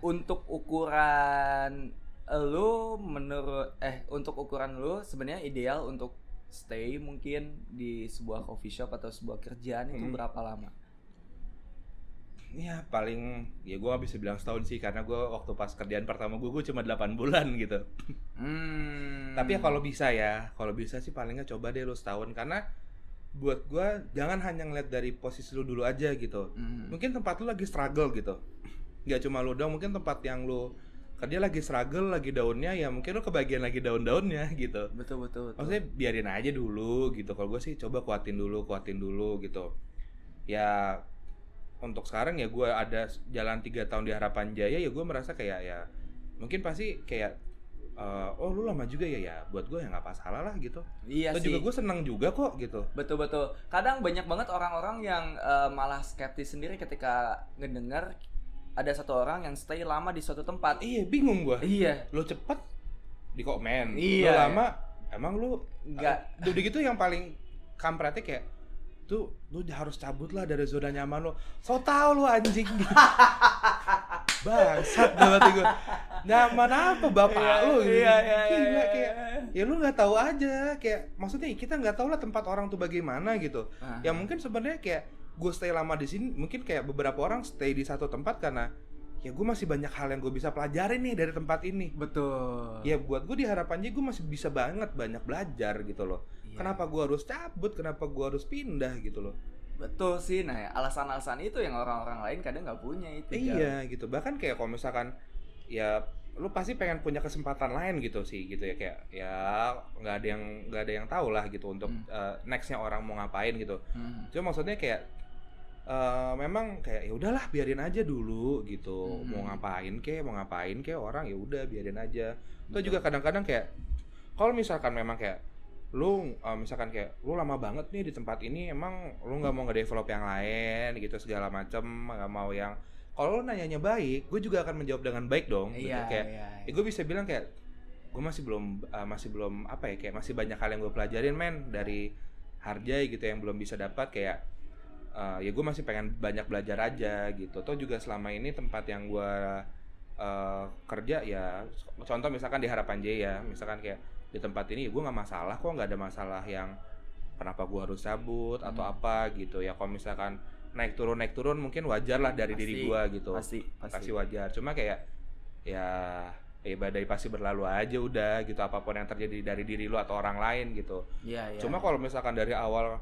Untuk ukuran lu menurut eh untuk ukuran lu sebenarnya ideal untuk stay mungkin di sebuah coffee shop atau sebuah kerjaan itu Hmm. berapa lama? Ya paling ya gue gak bisa bilang setahun sih karena gue waktu pas kerjaan pertama gue gue cuma 8 bulan gitu Hmm. Tapi ya kalau bisa ya, kalau bisa sih palingnya coba deh lu setahun karena buat gua jangan hanya ngeliat dari posisi lu dulu aja gitu. Hmm. Mungkin tempat lu lagi struggle gitu. Gak cuma lu doang, mungkin tempat yang lu kerja lagi struggle, lagi daunnya ya mungkin lu kebagian lagi daun-daunnya gitu. betul betul betul. Maksudnya biarin aja dulu gitu. Kalau gue sih coba kuatin dulu, kuatin dulu gitu. Ya untuk sekarang ya gua ada jalan tiga tahun di Harapan Jaya ya gue merasa kayak ya mungkin pasti kayak eh, oh lu lama juga ya ya buat gue ya nggak masalah lah gitu. iya Atau sih. juga gue seneng juga kok gitu. Betul betul. Kadang banyak banget orang-orang yang eh, malah skeptis sendiri ketika ngedengar ada satu orang yang stay lama di suatu tempat. Iya bingung gue. Iya. Lo cepet di komen. Iya. Lo lama emang lu Enggak. Udah gitu yang paling kampretnya kayak tuh lu harus cabut lah dari zona nyaman lo. So tau lu anjing. Bangsat banget gue. Nyaman apa bapak Iya, lu gitu. iya, iya, Gila iya, kayak iya. ya lu nggak tahu aja kayak maksudnya kita nggak tahu lah tempat orang tuh bagaimana gitu. Ah. Ya mungkin sebenarnya kayak gue stay lama di sini mungkin kayak beberapa orang stay di satu tempat karena ya gue masih banyak hal yang gue bisa pelajarin nih dari tempat ini Betul. ya buat gue di harapannya gue masih bisa banget banyak belajar gitu loh Iya. kenapa gue harus cabut kenapa gue harus pindah gitu loh Betul sih. Nah, alasan-alasan itu yang orang-orang lain kadang nggak punya itu. Jal. iya gitu bahkan kayak kalau misalkan ya lu pasti pengen punya kesempatan lain gitu sih gitu ya kayak ya nggak ada yang nggak ada yang tahu lah gitu untuk Hmm. eh, nextnya orang mau ngapain gitu Hmm. cuma maksudnya kayak eh, memang kayak ya udahlah biarin aja dulu gitu Hmm. mau ngapain kek mau ngapain kek orang ya udah biarin aja Betul. juga kadang-kadang kayak kalau misalkan memang kayak lu eh, misalkan kayak lu lama banget nih di tempat ini emang lu nggak mau nge-develop yang lain gitu segala macem nggak mau yang kalau lu nanyanya baik gue juga akan menjawab dengan baik dong gitu. Iya, kayak iya. ya gue bisa bilang kayak gue masih belum uh, masih belum apa ya kayak masih banyak hal yang gue pelajarin men dari Harjay gitu yang belum bisa dapat kayak uh, ya gue masih pengen banyak belajar aja gitu atau juga selama ini tempat yang gue uh, kerja ya contoh misalkan di Harapan Jaya misalkan kayak di tempat ini gue nggak masalah kok nggak ada masalah yang kenapa gue harus cabut atau Hmm. apa gitu ya kalau misalkan naik turun naik turun mungkin wajar lah dari diri Pasti, gue gitu Pasti, pasti. pasti wajar cuma kayak ya ya badai pasti berlalu aja udah gitu apa pun yang terjadi dari diri lu atau orang lain gitu Iya, iya. cuma kalau misalkan dari awal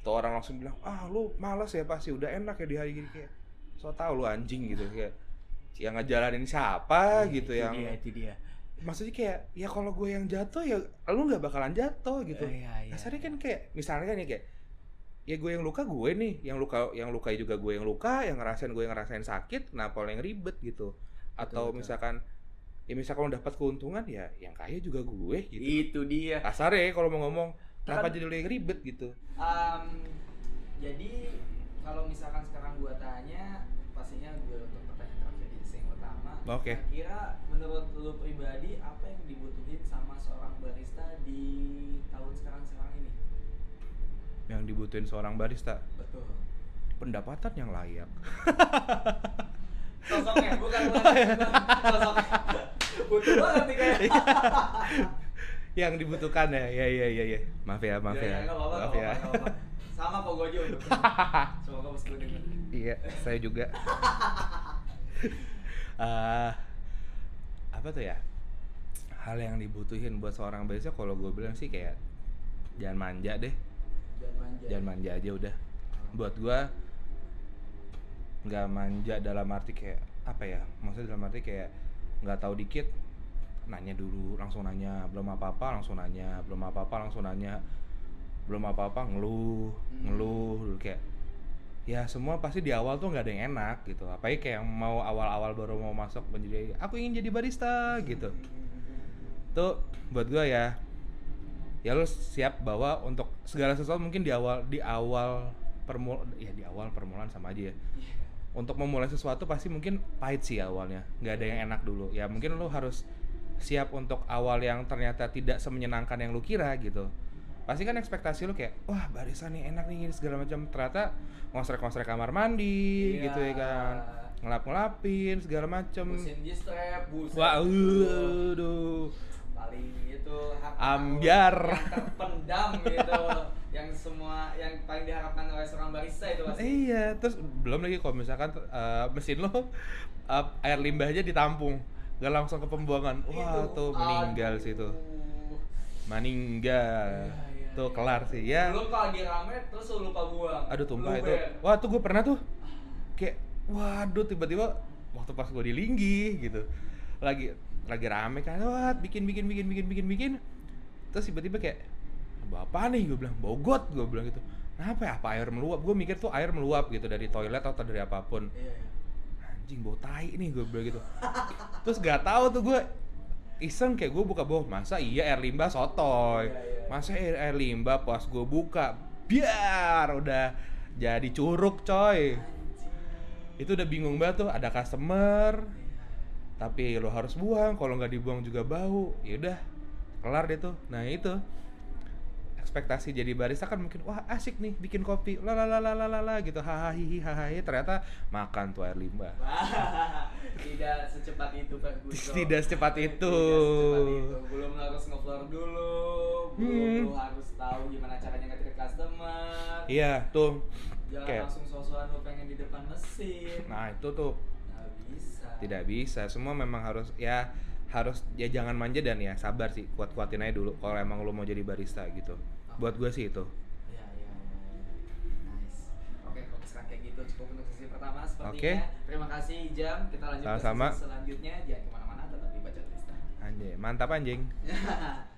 tuh orang langsung bilang ah lu malas ya pasti udah enak ya di hari gini kayak so tau lu anjing gitu kayak yang ngejalanin siapa Iya, gitu itu yang dia, itu dia. Maksudnya kayak ya kalau gue yang jatuh ya lu nggak bakalan jatuh gitu Iya, iya. kasarnya kan kayak misalnya kan ya kayak ya gue yang luka gue nih yang luka yang lukai juga gue yang luka yang ngerasain gue yang ngerasain sakit kenapa lo yang ribet gitu atau betul. misalkan ya misalkan lo dapat keuntungan ya yang kaya juga gue gitu Itu dia. kasarnya kalau mau ngomong kenapa Kan- jadi lo yang ribet gitu Um, jadi kalau misalkan sekarang gua tanya, pastinya gue untuk Oke. Kira menurut lu pribadi apa yang dibutuhin sama seorang barista di tahun sekarang sekarang ini? yang dibutuhin seorang barista Betul. pendapatan yang layak Sosoknya bukan sosoknya. Butuh banget nih kayak. yang dibutuhkan ya ya ya ya ya maaf ya maaf ya, nggak apa-apa, maaf nggak ya apa-apa, nggak apa-apa. Sama kok gue juga. Semoga bos denger. iya saya juga Eh, apa tuh ya? Hal yang dibutuhin buat seorang barista kalau gue bilang sih kayak jangan manja deh. Jangan manja. jangan manja aja udah. Buat gua nggak manja dalam arti kayak apa ya? Maksudnya dalam arti kayak nggak tahu dikit nanya dulu langsung nanya belum apa apa langsung nanya belum apa apa langsung nanya belum apa apa ngeluh Hmm. ngeluh dulu kayak ya semua pasti di awal tuh nggak ada yang enak gitu. Apalagi kayak yang mau awal-awal baru mau masuk menjadi aku ingin jadi barista gitu. Tuh buat gua ya. Ya lu siap bahwa untuk segala sesuatu mungkin di awal di awal permul ya di awal permulaan sama aja ya. Untuk memulai sesuatu pasti mungkin pahit sih awalnya. Nggak ada yang enak dulu. Ya mungkin lu harus siap untuk awal yang ternyata tidak semenyenangkan yang lu kira gitu pasti kan ekspektasi lu kayak wah barista nih enak nih gini segala macam ternyata ngosrek-ngosrek kamar mandi Iya. gitu ya kan ngelap-ngelapin segala macam Busin wah aduh paling itu Ambiar. yang terpendam gitu yang semua yang paling diharapkan oleh seorang barista itu pasti Iya, terus belum lagi kalau misalkan eh, mesin lo eh, air limbahnya ditampung, gak langsung ke pembuangan. Wah, Itu, tuh meninggal sih tuh. aduh. Meninggal. Tuh kelar sih ya. belum kalau lagi rame terus lu lupa buang Aduh tumpah itu. Wah, tuh gue pernah tuh. Kayak waduh tiba-tiba waktu pas gue di Linggi gitu. Lagi lagi rame kan, wah bikin bikin bikin bikin bikin bikin. Terus tiba-tiba kayak apa nih gue bilang bau got gue bilang gitu kenapa ya apa air meluap gue mikir tuh air meluap gitu dari toilet atau dari apa pun Iya, iya. anjing bau tai nih gue bilang gitu terus gak tahu tuh gue iseng kayak gue buka bawah masa iya air limbah sotoy? Iya, iya. masa air, air limbah pas gue buka biar udah jadi curug coy. Itu udah bingung banget tuh ada customer tapi lo harus buang kalau nggak dibuang juga bau. Ya udah kelar deh tuh. Nah itu ekspektasi jadi barista kan mungkin wah asik nih bikin kopi lalalalalalala gitu. Hahaha hihi hahaha ternyata makan tuh air limbah. Tidak secepat itu Ferguson Tidak secepat Tidak itu. secepat itu. belum harus ngefloor dulu. Belum Hmm. harus tahu gimana caranya nge customer. Iya tuh. Jangan kayak langsung sosokan lu pengen di depan mesin. Nah itu tuh. Nggak bisa. Tidak bisa. Semua memang harus ya harus ya jangan manja dan ya sabar sih. Kuat kuatin aja dulu kalau emang lo mau jadi barista gitu buat gue sih itu. Ya ya ya, ya. nice. Oke kalau misalkan kayak gitu cukup untuk sesi pertama sepertinya. Oke. terima kasih Jam. Kita lanjut Sama-sama. ke sesi selanjutnya. Jangan ke mana-mana tetap di baca Trista. Anjing mantap anjing